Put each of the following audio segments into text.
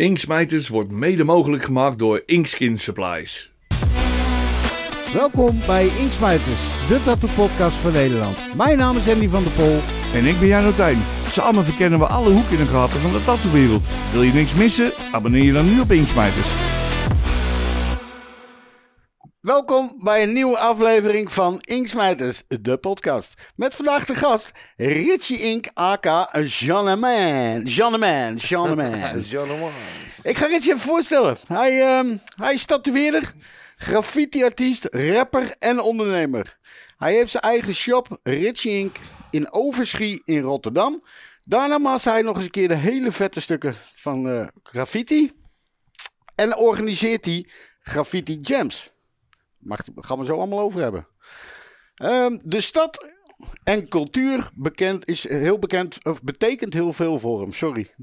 Inksmijters wordt mede mogelijk gemaakt door Inkskin Supplies. Welkom bij Inksmijters, de tattoo-podcast van Nederland. Mijn naam is Andy van der Pol. En ik ben Jan Tijn. Samen verkennen we alle hoeken en gaten van de tattoowereld. Wil je niks missen? Abonneer je dan nu op Inksmijters. Welkom bij een nieuwe aflevering van Inksmijters, de podcast. Met vandaag de gast Richie Ink, aka Jeanneman. Jeanneman, Jeanneman. Jeanneman. Ik ga Richie even voorstellen. Hij, ehm, hij is tatoeëerder, graffiti-artiest, rapper en ondernemer. Hij heeft zijn eigen shop, Richie Ink, in Overschie in Rotterdam. Daarna maakt hij nog eens een keer de hele vette stukken van eh, graffiti. En organiseert hij graffiti jams. Mag, gaan we zo allemaal over hebben. Ehm, de stad en cultuur bekend, is heel bekend, of betekent heel veel voor hem. Sorry.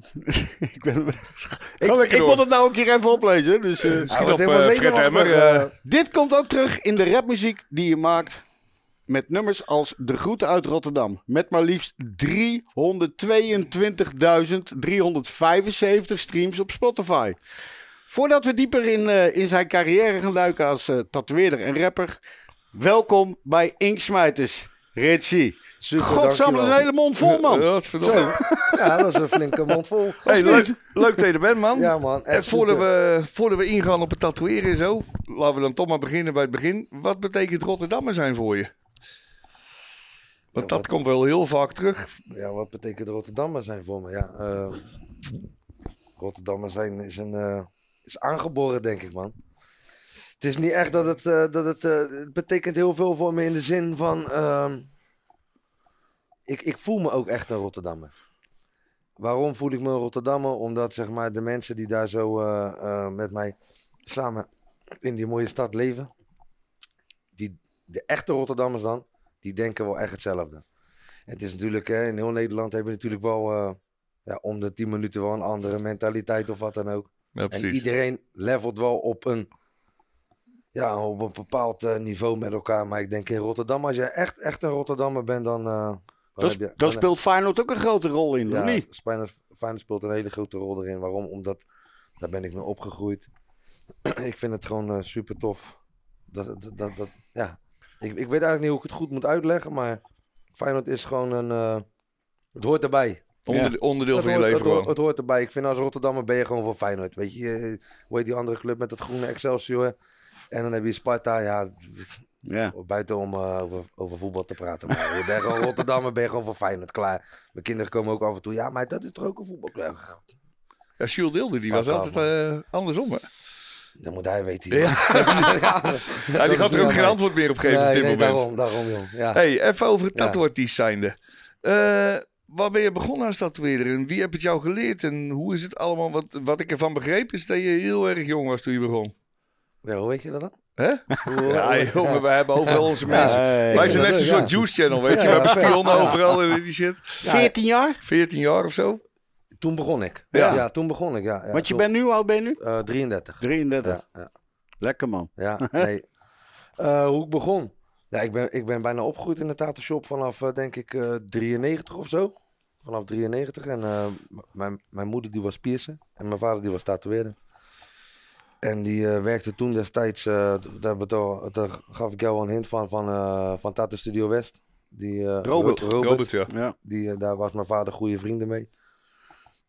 ik ben, ik, ik moet het nou een keer even oplezen. Dus, wordt op, eh. dit komt ook terug in de rapmuziek die je maakt. Met nummers als De Groeten uit Rotterdam. Met maar liefst 322.375 streams op Spotify. Voordat we dieper in, eh, in zijn carrière gaan duiken als eh, tatoeëerder en rapper. Welkom bij Inksmijters. Richie. Super, Godsamme, dat is een hele mond vol, man. Ja. Ja, dat is een flinke mond vol. Hey, leuk, leuk dat je er bent, man. Ja, man. En Echt voordat super. we, voordat we ingaan op het tatoeëren en zo, laten we dan toch maar beginnen bij het begin. Wat betekent Rotterdammer zijn voor je? Want Ja, dat wat- komt wel heel vaak terug. Ja, wat betekent Rotterdammer zijn voor me? Ja, eh, Rotterdammer zijn is, een, eh, is aangeboren, denk ik, man. Het is niet echt dat het, eh, dat het, eh, het betekent heel veel voor me in de zin van, ehm, ik, ik voel me ook echt een Rotterdammer. Waarom voel ik me een Rotterdammer? Omdat, zeg maar, de mensen die daar zo eh, met mij samen in die mooie stad leven, die, de echte Rotterdammers dan, die denken wel echt hetzelfde. Het is natuurlijk, hè, in heel Nederland hebben we natuurlijk wel ja, om de 10 minuten wel een andere mentaliteit of wat dan ook. Ja, En iedereen levelt wel op een, ja, op een bepaald eh, niveau met elkaar. Maar ik denk in Rotterdam, als je echt, echt een Rotterdammer bent, dan. eh, Dat, heb je, dat speelt Feyenoord ook een grote rol in, ja, niet? Feyenoord, Feyenoord speelt een hele grote rol erin. Waarom? Omdat daar ben ik mee opgegroeid. ik vind het gewoon eh, super tof. Dat, dat, dat, dat- ja. ik, ik weet eigenlijk niet hoe ik het goed moet uitleggen, maar Feyenoord is gewoon een. eh, het hoort erbij. Onder, onderdeel van je leven het, hoort, het hoort erbij. Ik vind als Rotterdammer ben je gewoon voor Feyenoord. Weet je, hoe heet die andere club met dat groene Excelsior? En dan heb je Sparta, ja, Ja. buiten om eh, over, over voetbal te praten. Maar je bent gewoon Rotterdammer, ben je gewoon voor Feyenoord, klaar. Mijn kinderen komen ook af en toe, ja, maar dat is toch ook een voetbalclub? Ja, Jules Deelder, die was altijd eh, andersom. Hè? Dat moet hij weten. Ja. ja, Ja, die gaat er ook geen antwoord meer op geven nee, op dit nee, moment. daarom, daarom, joh. Ja. Hey, even over het Ja. zijnde. Eh, waar ben je begonnen als tatoeëerder en wie heeft het jou geleerd en hoe is het allemaal? Wat, wat ik ervan begreep is dat je heel erg jong was toen je begon. Ja, hoe weet je dat dan? Hè? Ja, jongen, wij hebben overal onze mensen. Wij zijn net zo'n soort juice channel, weet je. We Ja, hebben spionnen Ja. overal en die shit. 14 jaar? 14 jaar of zo. Toen begon ik. Ja. Ja, toen begon ik, ja. ja Want je toen- bent nu, hoe oud ben je nu? eh, 33. 33. Ja, ja. Lekker man. Ja, nee. Eh, hoe ik begon? Ja, ik ben, ik ben bijna opgegroeid in de tattoo shop vanaf, eh, denk ik, eh 93 of zo. Vanaf 93. En eh, mijn, mijn moeder die was piercer en mijn vader die was tatoeëerder. En die eh, werkte toen destijds, eh, daar, betal- daar gaf ik jou al een hint van, van, eh, van Tattoo Studio West. Die, eh, Robert. Ro- Robert, ja. Ja. die, daar was mijn vader goede vrienden mee.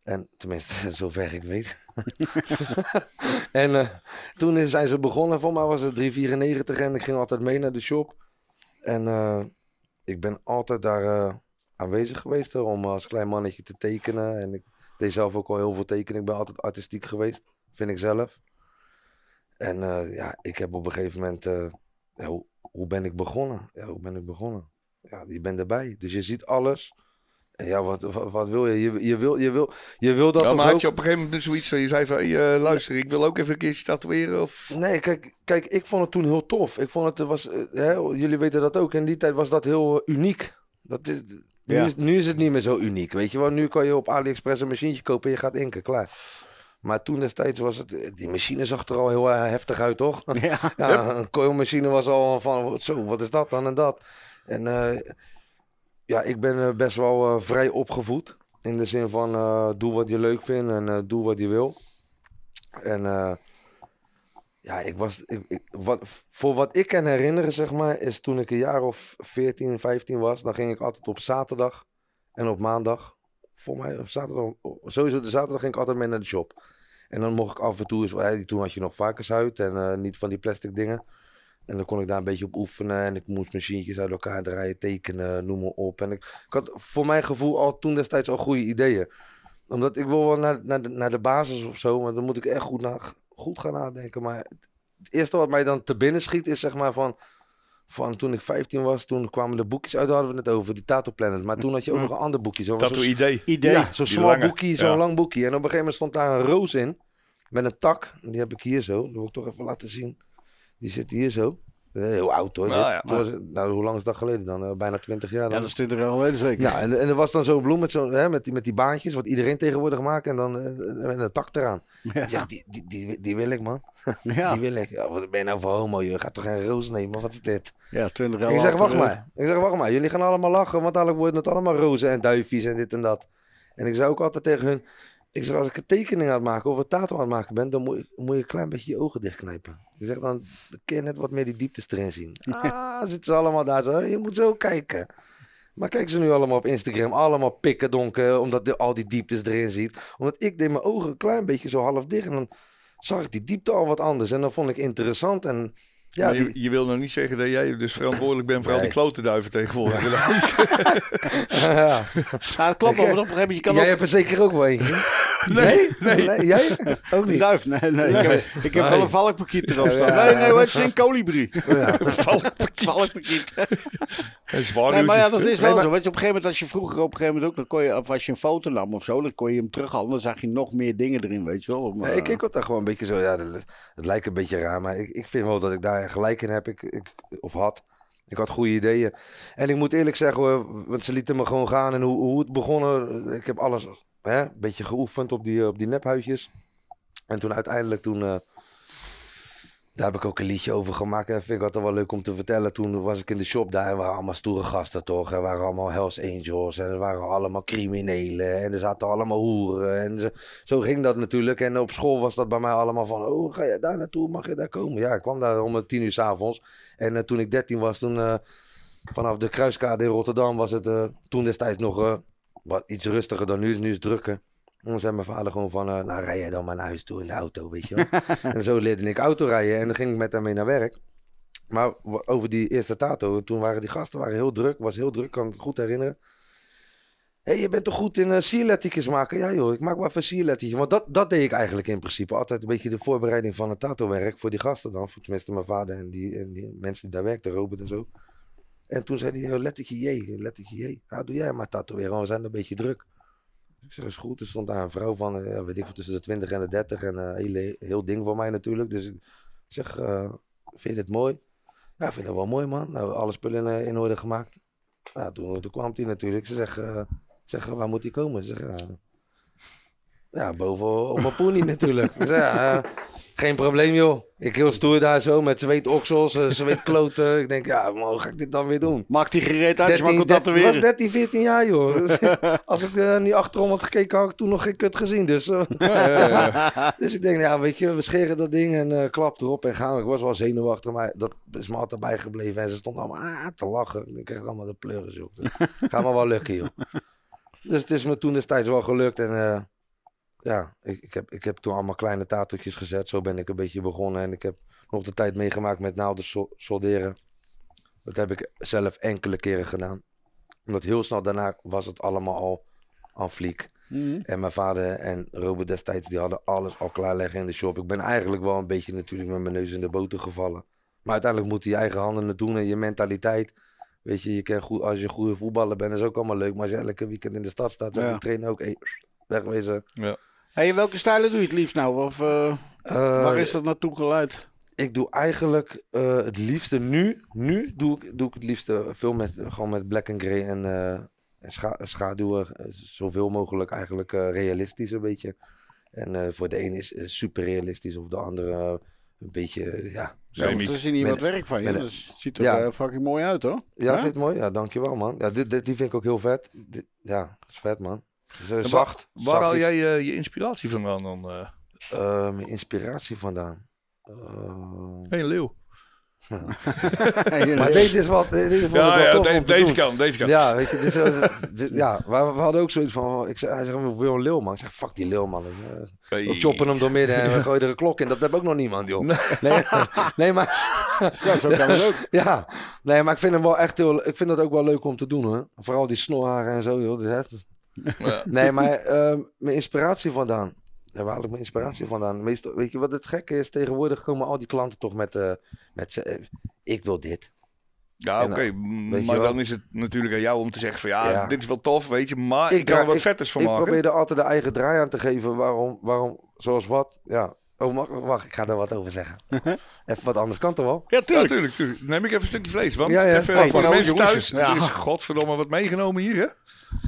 En tenminste, zover ik weet. en eh, toen is- zijn ze begonnen. Voor mij was het 3,94 en ik ging altijd mee naar de shop. En eh, ik ben altijd daar eh, aanwezig geweest om als klein mannetje te tekenen. En ik deed zelf ook al heel veel tekenen. Ik ben altijd artistiek geweest, vind ik zelf. En eh, ja, ik heb op een gegeven moment... hoe, hoe ben ik begonnen? Hoe ben ik begonnen? Ja, je bent erbij. Dus je ziet alles. Ja, wat, wat, wat wil je? Je, je, wil, je, wil, je wil dat Ja, toch maar had ook? je op een gegeven moment zoiets van, je zei van, hey, eh, luister, ik wil ook even een keertje tatoeëren of... Nee, kijk, kijk, ik vond het toen heel tof. Ik vond het, was, eh, hè, jullie weten dat ook. In die tijd was dat heel eh, uniek. Dat is, nu, Ja. is, nu is het niet meer zo uniek. Weet je wel, nu kan je op AliExpress een machientje kopen en je gaat inken, klaar. Maar toen destijds was het, die machine zag er al heel heftig uit, toch? Ja. Ja, een coilmachine was al van, zo, wat is dat dan en dat. En eh, ja, ik ben eh, best wel eh, vrij opgevoed. In de zin van, eh, doe wat je leuk vindt en doe wat je wil. En ja, ik was, ik, voor wat ik kan herinneren, zeg maar, is toen ik een jaar of 14, 15 was, dan ging ik altijd op zaterdag en op maandag, voor mij zaterdag, sowieso de zaterdag ging ik altijd mee naar de shop. En dan mocht ik af en toe eens, toen had je nog varkenshuid en niet van die plastic dingen. En dan kon ik daar een beetje op oefenen en ik moest machientjes uit elkaar draaien, tekenen, noem maar op. En ik, ik had voor mijn gevoel al toen destijds al goede ideeën. Omdat ik wil wel naar, naar, de, naar de basis of zo, maar dan moet ik echt goed, na, goed gaan nadenken. Maar het, het eerste wat mij dan te binnen schiet is zeg maar van, van toen ik 15 was, toen kwamen de boekjes uit, daar hadden we het over, die Tattoo Planet. Maar toen had je ook nog een ander boekje. Zo, Dat zo- idee. Idee. ja, zo'n Die smal lange, boekje, zo'n ja. lang boekje. En op een gegeven moment stond daar een roos in. Met een tak. Die heb ik hier zo. Dat wil ik toch even laten zien. Die zit hier zo. Heel oud hoor. Nou ja, was nou, hoe lang is dat geleden dan? Eh, bijna 20 jaar Ja, dan. dat is 20 jaar geleden zeker. Ja, en, en er was dan zo'n bloem met, zo'n hè, met, die, met die baantjes, wat iedereen tegenwoordig maakt. En dan eh, met een tak eraan. Ja. Ja, die, die, die, die wil ik, man. Ja, Die wil ik. Ja, wat ben je nou voor homo? Je gaat toch geen roos nemen? Wat is dit? ja 20 jaar Ik zeg, wacht eh, maar. Ik zeg, wacht maar. Jullie gaan allemaal lachen, want dadelijk worden het allemaal rozen en duifjes en dit en dat. En ik zei ook altijd tegen hun, ik zeg, als ik een tekening aan het maken of een tato aan het maken ben, dan moet je, moet je een klein beetje je ogen dichtknijpen. Ik zeg, dan kun je net wat meer die dieptes erin zien. Ah, zitten ze allemaal daar zo, je moet zo kijken. Maar kijken ze nu allemaal op Instagram, allemaal pikken donker, omdat de, al die dieptes erin ziet. Omdat ik deed mijn ogen een klein beetje zo half dicht en dan zag ik die diepte al wat anders. En dan vond ik interessant en ja, maar je, die- je wil nog niet zeggen dat jij dus verantwoordelijk bent voor al die klotenduiven tegenwoordig. ja. Ja, dat klopt wel, maar op een gegeven moment je kan Jij ook... hebt er zeker ook wel eentje. Nee, nee. Jij? Ook Een niet. duif, nee, nee. Ik heb, ik heb Nee. wel een valkpakiet erop staan. Ja. Nee, nee, het is geen kolibrie. Ja. Valkpakiet. Een Nee, maar ja, dat is wel Nee, maar- zo. Weet je, op een gegeven moment, als je vroeger op een gegeven moment ook, dan kon je, of als je een foto nam of zo, dan kon je hem terughalen. Dan zag je nog meer dingen erin, weet je wel. Om, Nee, eh, ik kijk altijd gewoon een beetje zo. Ja, dat- het lijkt een beetje raar, maar ik, ik vind wel dat ik daar gelijk in heb. Ik, ik, of had. Ik had goede ideeën. En ik moet eerlijk zeggen, hoor, want ze lieten me gewoon gaan. En hoe, hoe het begonnen, ik heb alles hè, een beetje geoefend op die, op die nephuisjes. En toen uiteindelijk, toen, eh, daar heb ik ook een liedje over gemaakt. En dat vind ik altijd wel leuk om te vertellen. Toen was ik in de shop daar en waren allemaal stoere gasten toch. Er waren allemaal Hells Angels en er waren allemaal criminelen. En er zaten allemaal hoeren. En zo, ging dat natuurlijk. En op school was dat bij mij allemaal van, oh ga je daar naartoe, mag je daar komen? Ja, ik kwam daar om tien uur s'avonds. En eh, toen ik dertien was, toen eh, vanaf de Kruiskade in Rotterdam was het eh, toen destijds nog wat iets rustiger dan nu. Nu is het drukker. En dan zei mijn vader gewoon van, eh, nou rij jij dan maar naar huis toe in de auto, weet je wel. en zo leerde ik autorijden en dan ging ik met hem mee naar werk. Maar over die eerste tato, toen waren die gasten waren heel druk, was heel druk, kan ik me goed herinneren. Hé, hey, je bent toch goed in uh, maken? Ja joh, ik maak wel even een sierlettertje. Want dat, dat deed ik eigenlijk in principe. Altijd een beetje de voorbereiding van het tato-werk voor die gasten dan. Voor tenminste mijn vader en die, en die mensen die daar werkten, Robert en zo. En toen zei hij, "Oh, lettertje J, lettertje J. Nou, doe jij maar tatoeëren, want we zijn een beetje druk. Ik zeg, is goed. Er stond daar een vrouw van, eh, weet ik veel, tussen de 20 en de 30. En een hele, heel ding voor mij natuurlijk. Dus ik zeg, eh, vind je dit mooi? Ja, ik vind het wel mooi, man. Nou, alle spullen in, eh, orde gemaakt. Nou, toen, toen kwam hij natuurlijk. Ze zegt, eh, zeg, waar moet hij komen? Ze zegt, ja, boven op mijn poenie natuurlijk. Zeg, ja, eh, geen probleem, joh. Ik heel stoer daar zo met zweetoksels, uh, zweetkloten. Ik denk, ja, maar hoe ga ik dit dan weer doen? Maakt die gereed uit, je mag 13, dat ik weer. was 13, 14 jaar, joh. Als ik eh, niet achterom had gekeken, had ik toen nog geen kut gezien. Dus, eh, dus ik denk, ja, weet je, we scheren dat ding en eh, klap erop en gaan. Ik was wel zenuwachtig, maar dat is me altijd bijgebleven. En ze stonden allemaal ah, te lachen. Ik kreeg allemaal de pleuris, joh. Dus, gaat me wel lukken, joh. Dus het is me toen destijds wel gelukt. En eh, ja, ik, ik, heb, ik heb toen allemaal kleine tatootjes gezet. Zo ben ik een beetje begonnen. En ik heb nog de tijd meegemaakt met naalden so- solderen. Dat heb ik zelf enkele keren gedaan. Omdat heel snel daarna was het allemaal al aan fliek. Mhm. En mijn vader en Robert destijds, die hadden alles al klaarleggen in de shop. Ik ben eigenlijk wel een beetje natuurlijk met mijn neus in de boter gevallen. Maar uiteindelijk moet je je eigen handen het doen en je mentaliteit. Weet je, je kan goed, als je een goede voetballer bent, is ook allemaal leuk. Maar als je elke weekend in de stad staat, zegt Ja. die trainer ook, hey, wegwezen. Hey, welke stijlen doe je het liefst nou? Of eh, Eh, waar is dat naartoe geleid? Ik doe eigenlijk eh, het liefste nu, nu doe ik, doe ik het liefste veel met, gewoon met black and grey en, eh, en scha schaduwen. zoveel mogelijk eigenlijk eh, realistisch een beetje. En eh, voor de een is super realistisch of de andere een beetje, ja. Zo, Semi. er is hier wat werk van je. ben- Dus het ziet er Ja. fucking mooi uit hoor. Ja, Hè? vind je het mooi? Ja, dankjewel man. Ja, dit, dit, die vind ik ook heel vet. Dit- ja, dat is vet man. Is, zacht. Waar haal zachtjes. jij eh, je inspiratie vandaan dan? eh? Eh, mijn inspiratie vandaan. Hey, leeuw. maar deze is wat. Deze ik Ja, wel ja tof de- deze kant, deze kant. Ja, weet je, dit is, dit- ja, we, we hadden ook zoiets van. Ik zei, hij zegt, we willen een leeuw, man. Ik zeg, fuck die leeuw, man. Ik zeg, Hey. We choppen hem door midden en we gooien er een klok in. Dat heb ook nog niemand, joh. Nee, nee maar, Ja, zo kan het ook. ja. nee, maar ik vind hem wel echt heel... Ik vind dat ook wel leuk om te doen, hoor. Vooral die snorharen en zo, joh. Dat is- Ja. Nee, maar ehm, mijn inspiratie vandaan. Ja, waar haal ik mijn inspiratie vandaan? Meestal, weet je wat het gekke is? Tegenwoordig komen al die klanten toch met... eh met eh, ik wil dit. Ja, oké. eh, maar wel? dan is het natuurlijk aan jou om te zeggen van ja, Ja. dit is wel tof, weet je. Maar ik, kan draai- er wat ik- vetters van ik maken. probeer er altijd de eigen draai aan te geven. Waarom, waarom zoals wat? Ja. Oh, mag- wacht, ik ga daar wat over zeggen. Even wat anders kan toch wel? Ja, Ja, tuurlijk. tuurlijk. Neem ik even een stukje vlees. Want Ja, ja. even Hey, voor de mensen thuis, ja. er is godverdomme wat meegenomen hier, hè?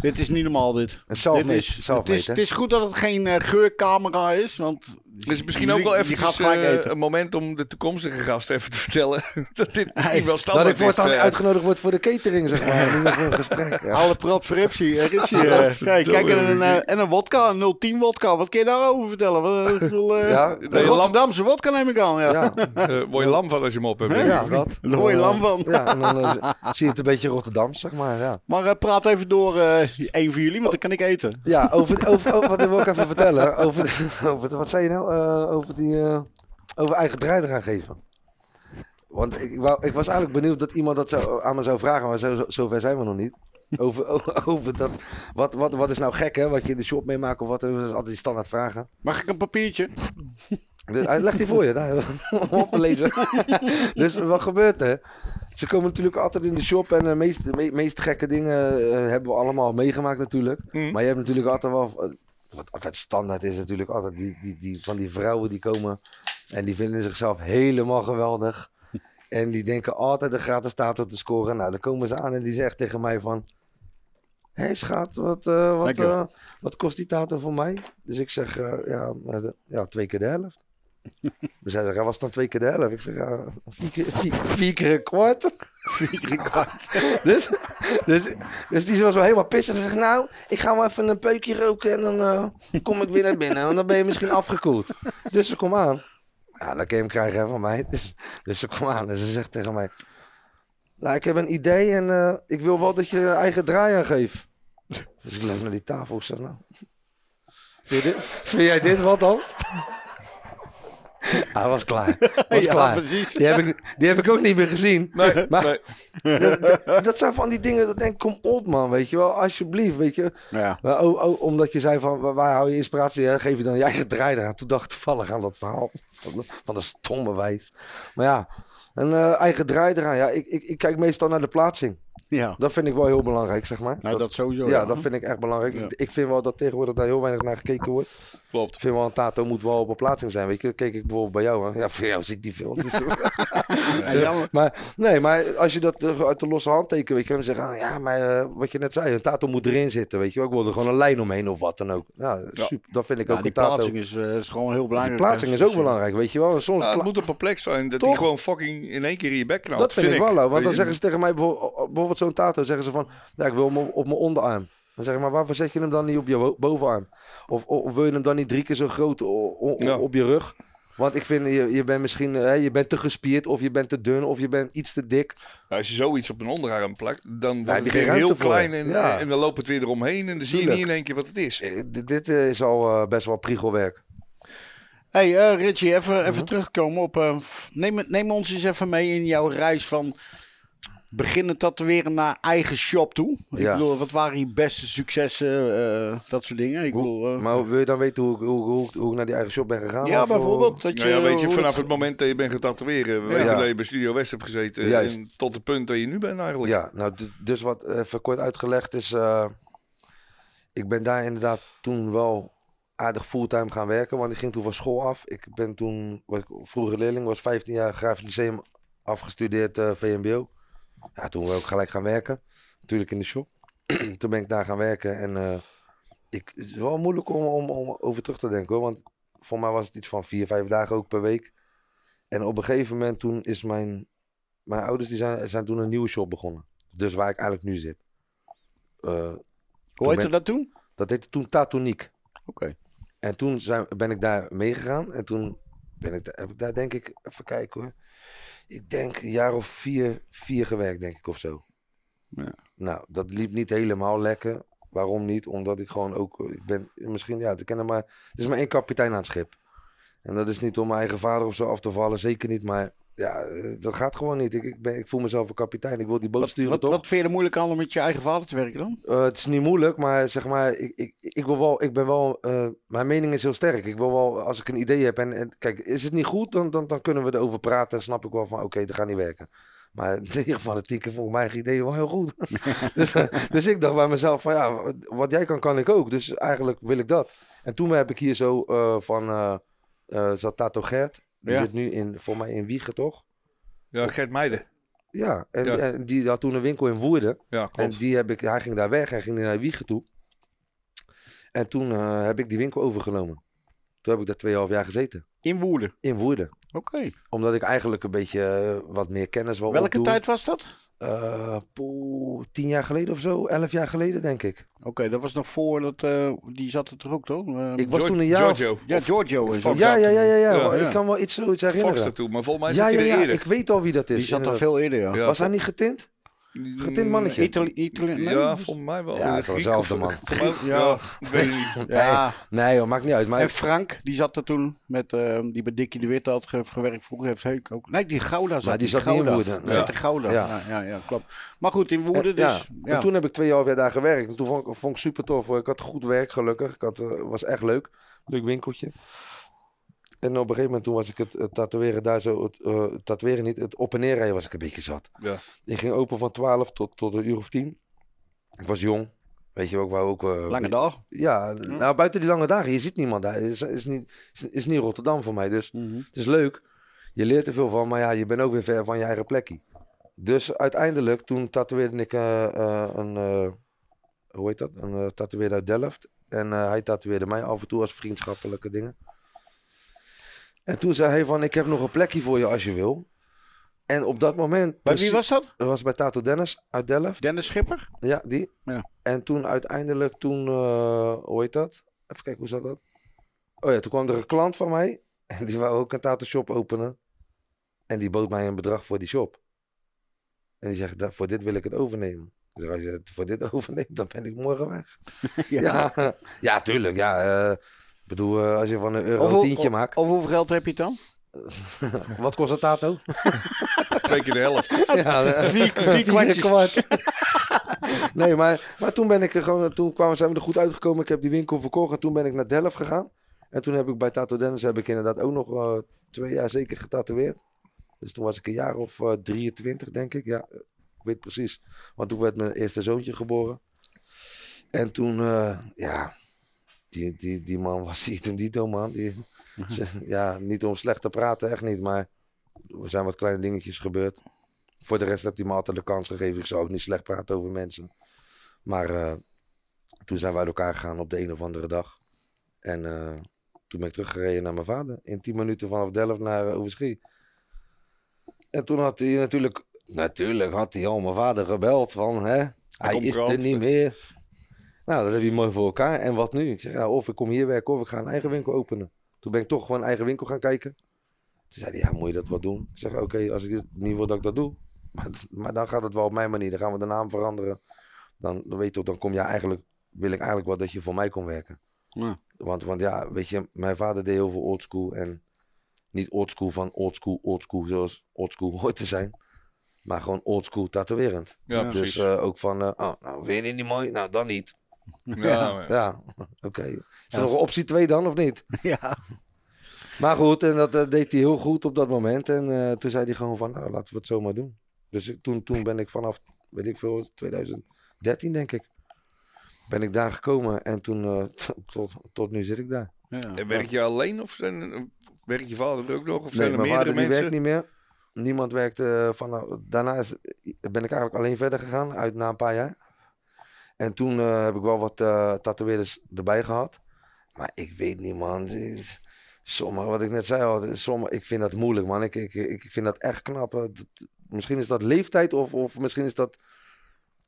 Dit is niet normaal, dit. Self-made, Dit is, het, is, het is goed dat het geen eh, geurcamera is, want... Dus is misschien die- ook wel even eh, eten. een moment om de toekomstige gast even te vertellen dat dit misschien Hey, wel Dat standaard ik voortaan is. eh. uitgenodigd word voor de catering, zeg maar. voor een gesprek. Ja. Alle prat voor Ripsy. eh, eh, kijk, kijk en, een, eh, en een wodka, een 010 wodka. Wat kun je daarover vertellen? Wat, Ja, de Rotterdamse wodka neem ik aan, ja. Ja, Eh, word je lam van als je hem op hebt. ja dat. Je lam van. Ja, en dan zie je het een beetje Rotterdam, zeg maar. Ja, Maar eh, praat even door eh één van jullie, want dan kan ik eten. ja over, over, over, wat wil ik even vertellen? Over, over, wat zei je nou? Eh, over, die, eh, over eigen draai te gaan geven. Want ik, wou, ik was eigenlijk benieuwd dat iemand dat zou, aan me zou vragen, maar zo, zo, zover zijn we nog niet. Over, over, over dat, wat, wat, wat is nou gek, hè? Wat je in de shop meemaakt of wat, dat is altijd die standaard vragen. Mag ik een papiertje? Dus hij legt die voor je, daar, om op te lezen. dus wat gebeurt er? Ze komen natuurlijk altijd in de shop en de meest, meest gekke dingen eh, hebben we allemaal meegemaakt natuurlijk. Mhm. Maar je hebt natuurlijk altijd wel, eh, wat altijd standaard is natuurlijk altijd, die, die, die, van die vrouwen die komen en die vinden zichzelf helemaal geweldig. En die denken altijd de gratis tato te scoren. Nou, dan komen ze aan en die zegt tegen mij van... Hé hey, schat, wat, eh, wat, eh, wat kost die tato voor mij? Dus ik zeg, eh, ja, ja, twee keer de helft. Dus hij zegt, ja, was het dan twee keer de helft? Ik zeg, ja, vier keer, vier, vier keer een kwart. Dus, dus, dus die was wel helemaal pissig. Hij zegt, nou, ik ga wel even een peukje roken en dan eh, kom ik weer naar binnen. Want dan ben je misschien afgekoeld. Dus ze komt aan. Ja, dan kun je hem krijgen van mij. Dus, dus ze komt aan en ze zegt tegen mij... Nou, ik heb een idee en eh, ik wil wel dat je je eigen draai aan geeft. Dus ik loop naar die tafel. Ik zeg, nou... Dit, vind jij dit wat dan? Hij was klaar. Was Ja, klaar. precies. Die heb, ik, die heb ik ook niet meer gezien. Nee, Maar- nee. dat, zijn van die dingen dat denk ik, kom op man, weet je wel, alsjeblieft, weet je. Ja. Oh, oh, omdat je zei van, waar, hou je inspiratie, hè? geef je dan je eigen draai eraan. Toen dacht ik toevallig aan dat verhaal van, van de stomme wijf. Maar ja, een eh, eigen draai eraan, ja, ik, ik, ik kijk meestal naar de plaatsing. Ja. Dat vind ik wel heel belangrijk, zeg maar. Nou, dat sowieso. ja, dat vind ik echt belangrijk. Ja. Ik, vind wel dat tegenwoordig daar heel weinig naar gekeken wordt. Klopt. Ik vind wel een tato moet wel op een plaatsing zijn, weet je. Keek ik bijvoorbeeld bij jou, hè. ja, voor jou zie ik die veel. Dus- Ja, jammer. Maar nee, maar als je dat uit de losse hand tekent, weet je, dan zeggen, ah, ja, maar eh, wat je net zei, een tato moet erin zitten, weet je wel. Ik wil er gewoon een lijn omheen of wat dan ook. Ja, super. Dat vind ik Ja, ook die een tato. plaatsing is, eh, is gewoon heel Die belangrijk. plaatsing is ook Dus, eh, belangrijk, weet je wel. En Soms Nou, het moet op een plek zijn dat Toch? hij gewoon fucking in één keer in je bek knalt. dat vind ik wel, want dan zeggen ze tegen mij bijvoorbeeld, bijvoorbeeld zo'n tato, zeggen ze van, ja, ik wil hem op op mijn onderarm. Dan zeg ik, maar waarvoor zet je hem dan niet op je bo- bovenarm? Of, of, of wil je hem dan niet drie keer zo groot Ja. op je rug? Want ik vind, je, je bent misschien hè, je bent te gespierd, of je bent te dun, of je bent iets te dik. Als je zoiets op een onderarm plakt, dan wordt het je weer heel klein en, Ja. en dan loopt het weer eromheen en dan zie je niet in één keer wat het is. Eh, dit, eh, is al eh, best wel priegelwerk. Hey uh, Richie, even, Mhm. even terugkomen op. eh, neem, neem ons eens even mee in jouw reis van beginnen tatoeëren naar eigen shop toe. Ik Ja. bedoel, wat waren je beste successen, eh, dat soort dingen. Ik bedoel, eh, Maar wil je dan weten hoe, ik- hoe, hoe, hoe ik naar die eigen shop ben gegaan? ja, Of, bijvoorbeeld. Dat je, Nou ja, weet je, vanaf het moment dat je bent gaan tatoeëren, weet Ja. je dat je bij Studio West hebt gezeten en tot het punt dat je nu bent eigenlijk. Ja, nou, dus wat even kort uitgelegd is. eh, ik ben daar inderdaad toen wel aardig fulltime gaan werken, want ik ging toen van school af. Ik ben toen, ik vroeger leerling, was 15 jaar grafisch lyceum afgestudeerd eh, VMBO. Ja, toen wil ik gelijk gaan werken. Natuurlijk in de shop. toen ben ik daar gaan werken en eh, ik, het is wel moeilijk om, om, om over terug te denken hoor, want voor mij was het iets van vier, vijf dagen ook per week. En op een gegeven moment toen is mijn, mijn ouders die zijn, zijn toen een nieuwe shop begonnen. Dus waar ik eigenlijk nu zit. Eh, Hoe heette dat toen? dat heette toen Tatoniek. Oké. En toen zijn, ben ik daar meegegaan. En toen ben ik, heb ik daar denk ik, even kijken hoor. Ik denk een jaar of vier, vier gewerkt, denk ik, of zo. Ja. Nou, dat liep niet helemaal lekker. Waarom niet? Omdat ik gewoon ook, ik ben misschien, ja, ik ken er maar, er is maar één kapitein aan het schip. En dat is niet om mijn eigen vader of zo af te vallen, zeker niet. Maar ja, eh, dat gaat gewoon niet. Ik, ik, ben, ik voel mezelf een kapitein. Ik wil die boot Wat, sturen, wat, toch? wat vind je er moeilijk aan om met je eigen vader te werken dan? Eh, het is niet moeilijk, maar zeg maar, ik, ik, ik, wil wel, ik ben wel, eh, mijn mening is heel sterk. Ik wil wel, als ik een idee heb en, en kijk, is het niet goed, dan, dan, dan kunnen we erover praten en snap ik wel van, oké, dat gaat niet werken. Maar in ieder geval, de tieken vond mijn eigen ideeën wel heel goed. dus, dus ik dacht bij mezelf van, ja, wat jij kan, kan ik ook. Dus eigenlijk wil ik dat. En toen heb ik hier zo van, zat Tato Gert. Die Ja. zit nu in, voor mij in Wiegen, toch? Ja, Gert Meijden. Ja, en, Ja. en die had toen een winkel in Woerden. Ja, En klopt. die heb ik, hij ging daar weg, hij ging naar Wiegen toe. En toen eh, heb ik die winkel overgenomen. Toen heb ik daar tweeënhalf jaar gezeten. In Woerden. In Woerden. Oké. Omdat ik eigenlijk een beetje eh, wat meer kennis wil Welke opdoen. tijd was dat? Eh, poeh, tien jaar geleden of zo. Elf jaar geleden, denk ik. Oké, dat was nog voor dat... eh, die zat er toch ook toch? Eh, Ik was toen een jaar of- Giorgio. ja, Giorgio. Fox. Ja, ja, ja, ja, ja. Ja, Ik ja. kan wel iets zoiets Fox herinneren. ertoe, maar volgens mij Ja, zat ja, hij er ja. eerder. Ik weet al wie dat is. Die zat er veel eerder, ja. Ja. Was hij niet getint? Getint mannetje. Itali Itali nee, ja, was- volgens mij wel. Ja, het was man. Ja. Ja, weet niet. Ja. Nee hoor, maakt niet uit. Maar En Frank, die zat er toen met, eh, die bij Dikkie de Wit had ge- gewerkt. Vroeger heeft Heuk ook. Nee, die Gouda zat. Maar die in zat niet in Gouda. Woerden, Die nee. zat in Gouda. Ja. Ja. Ja, ja, klopt. Maar goed, in Woerden En- dus. Ja. Ja. En toen heb ik tweeënhalf jaar daar gewerkt. En toen vond ik, vond ik super tof. Ik had goed werk, gelukkig. Ik had, eh, was echt leuk. Leuk winkeltje. En op een gegeven moment toen was ik het, het tatoeëren daar zo, het eh, tatoeëren niet, het op en neer rijden was ik een beetje zat. Ja. Ik ging open van 12 tot, tot een uur of 10. Ik was jong. Weet je, ook ook... eh, Lange dag. Ja, nou buiten die lange dagen, je ziet niemand daar. Het is, is, niet, is, is niet Rotterdam voor mij, dus Mhm. het is leuk. Je leert er veel van, maar ja, je bent ook weer ver van je eigen plekje. Dus uiteindelijk, toen tatoeëerde ik eh, eh, een, eh, hoe heet dat? Een uh, tatoeëerder uit Delft. En eh, hij tatoeëerde mij af en toe als vriendschappelijke dingen. En toen zei hij van, ik heb nog een plekje voor je als je wil. En op dat moment... Bij wie precies- was dat? Dat was bij Tato Dennis uit Delft. Dennis Schipper? Ja, die. Ja. En toen uiteindelijk, toen, eh, hoe heet dat? Even kijken, hoe zat dat? Oh ja, toen kwam er een klant van mij. En die wou ook een tattoo shop openen. En die bood mij een bedrag voor die shop. En die zegt, "Dat- voor dit wil ik het overnemen. Zeg, als je het voor dit overneemt, dan ben ik morgen weg. Ja, ja, tuurlijk. Ja, eh, bedoel, eh, als je van een euro Of, een tientje of, maakt. of hoeveel geld heb je dan? Wat kost een tato? Twee keer de helft. Ja, eh, Vier- kwart. nee, maar, maar toen ben ik er gewoon, toen kwamen, zijn we er goed uitgekomen. Ik heb die winkel verkocht en toen ben ik naar Delft gegaan. En toen heb ik bij Tato Dennis heb ik inderdaad ook nog eh, twee jaar zeker getatoeëerd. Dus toen was ik een jaar of eh, 23, denk ik. Ja, ik weet precies. Want toen werd mijn eerste zoontje geboren. En toen, eh, ja, die, die, die man was niet een dito, man. Die, ze- ja, niet om slecht te praten, echt niet. Maar er zijn wat kleine dingetjes gebeurd. Voor de rest heeft hij me altijd de kans gegeven. Ik zou ook niet slecht praten over mensen. Maar eh, toen zijn we uit elkaar gegaan op de een of andere dag. En eh, toen ben ik teruggereden naar mijn vader. In 10 minuten vanaf Delft naar uh, Overschie. En toen had hij natuurlijk... Natuurlijk had hij al mijn vader gebeld van... Hè, hij komt is er niet meer. Nou, dat heb je mooi voor elkaar. En wat nu? Ik zeg, ja, of ik kom hier werken of ik ga een eigen winkel openen. Toen ben ik toch gewoon een eigen winkel gaan kijken. Toen zei hij, ja, moet je dat wat doen? Ik zeg, oké, als ik het niet wil dat ik dat doe. Maar, maar dan gaat het wel op mijn manier. Dan gaan we de naam veranderen. Dan, dan weet je toch, dan kom je eigenlijk... Wil ik eigenlijk wel dat je voor mij kon werken. Ja. Want, want ja, weet je, mijn vader deed heel veel oldschool. En niet oldschool van oldschool, oldschool zoals oldschool hoort te zijn. Maar gewoon oldschool tatoeërend. Ja, Dus eh, ook van, eh, oh, nou, vind je die niet mooi? Nou, dan niet. Ja, Ja, oké. Is er nog een optie 2 dan of niet? Ja. Maar goed, en dat eh, deed hij heel goed op dat moment. En eh, toen zei hij gewoon van, nou, laten we het zo maar doen. Dus toen, toen ben ik vanaf, weet ik veel, 2013 denk ik, ben ik daar gekomen. En toen, eh, tot, tot nu zit ik daar. Ja. En werk je alleen of zijn, werkt je vader ook nog? Of zijn Nee, er mijn meerdere vader die mensen? werkt niet meer. Niemand werkt eh, van, daarna is, ben ik eigenlijk alleen verder gegaan, uit na een paar jaar. En toen eh, heb ik wel wat eh tatoeëerders erbij gehad. Maar ik weet niet, man. Sommige, wat ik net zei al, sommige, ik vind dat moeilijk, man. Ik, ik, ik vind dat echt knap. Eh, dat- Misschien is dat leeftijd of, of misschien is dat